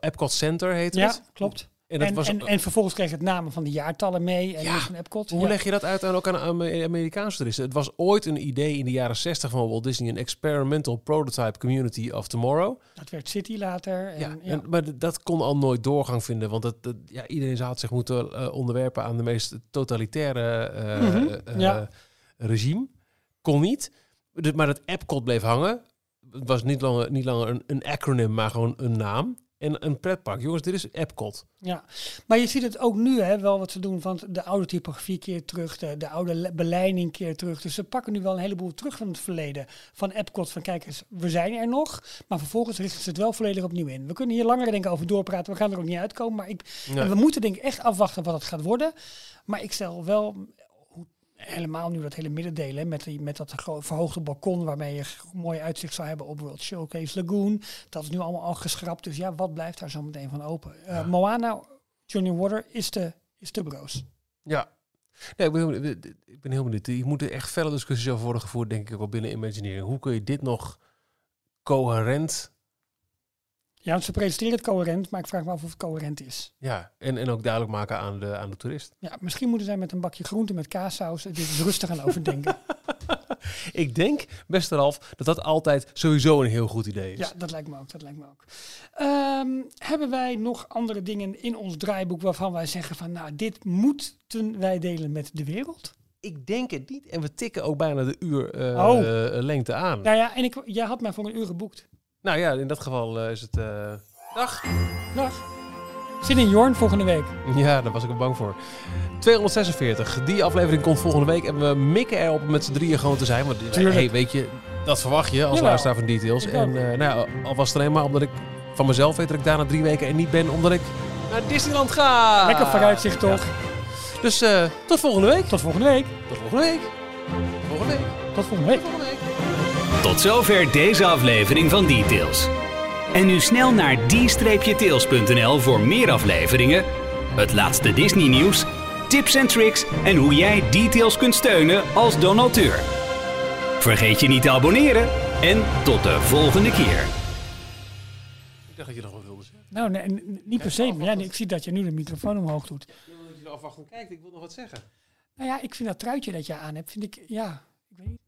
Epcot Center heet Ja, het. klopt. En dat En, was en, en vervolgens kreeg het namen van de jaartallen mee. En Ja, van Epcot. Hoe Ja. leg je dat uit aan ook aan Ame- Amerikaanse toeristen? Het was ooit een idee in de jaren 60 van Walt Disney, een experimental prototype community of tomorrow. Dat werd City later. En, Ja, maar dat kon al nooit doorgang vinden, want dat, dat- ja, iedereen zou had zich moeten eh, onderwerpen aan de meest totalitaire eh, Mhm, eh, regime. Kon niet. Dus- Maar dat Epcot bleef hangen. Het was niet langer, niet langer een, een acronym, maar gewoon een naam. En een pretpark. Jongens, dit is Epcot. Ja, maar je ziet het ook nu hè, wel wat ze doen. Want de oude typografie keert terug, de, de oude le- beleiding keert terug. Dus ze pakken nu wel een heleboel terug van het verleden. Van Epcot, van kijk eens, we zijn er nog. Maar vervolgens richten ze het wel volledig opnieuw in. We kunnen hier langer denk ik over doorpraten. We gaan er ook niet uitkomen. Maar ik, Nee. we moeten denk ik echt afwachten wat het gaat worden. Maar ik stel wel, helemaal nu dat hele middendeel hè, met, die, met dat verhoogde balkon waarmee je mooi uitzicht zou hebben op World Showcase Lagoon. Dat is nu allemaal al geschrapt. Dus ja, wat blijft daar zo meteen van open? Eh, Moana, Johnny Water is de, is de broos. Ja. Nee, ik, ben, heel- ik ben heel benieuwd. Je moet er echt felle discussies over worden gevoerd, denk ik ook binnen Imagineering. Hoe kun je dit nog coherent Ja, want ze presenteren het coherent, maar ik vraag me af of het coherent is. ja, en, en ook duidelijk maken aan de, aan de toerist? Ja, misschien moeten zij met een bakje groente met kaassaus dit rustig gaan overdenken. Ik denk, beste Ralf, dat dat altijd sowieso een heel goed idee is. Ja, dat lijkt me ook. Dat lijkt me ook. Ehm, hebben wij nog andere dingen in ons draaiboek waarvan wij zeggen van, nou, dit moeten wij delen met de wereld? Ik denk het niet. En we tikken ook bijna de uur eh, Oh. eh, lengte aan. Nou ja, en ik, jij had mij voor een uur geboekt. Nou ja, in dat geval eh, is het... eh, Dag. Dag. Zin in Jorn volgende week. Ja, daar was ik bang voor. 246. Die aflevering komt volgende week. En we mikken erop om met z'n drieën gewoon te zijn. Want Tuurlijk. hey, weet je, dat verwacht je als Jawel. luisteraar van Details. Ik En eh, nou ja, al was het alleen maar omdat ik van mezelf weet dat ik daar na drie weken en niet ben omdat ik naar Disneyland ga. Lekker vooruitzicht toch? Ja. Dus eh, tot volgende week. Tot volgende week. Tot volgende week. Volgende week. Tot volgende week. Volgende week. Tot zover deze aflevering van Details. En nu snel naar d-tails.nl voor meer afleveringen, het laatste Disney nieuws, tips en tricks en hoe jij Details kunt steunen als donateur. Vergeet je niet te abonneren en tot de volgende keer. Ik dacht dat je nog wat wilde zeggen. Nou, nee, niet per se. Maar ja, ik zie dat je nu de microfoon omhoog doet. Ik wil dat je afwachtend kijkt. Ik wil nog wat zeggen. Nou ja, ik vind dat truitje dat je aan hebt, vind ik, ja, ik weet niet.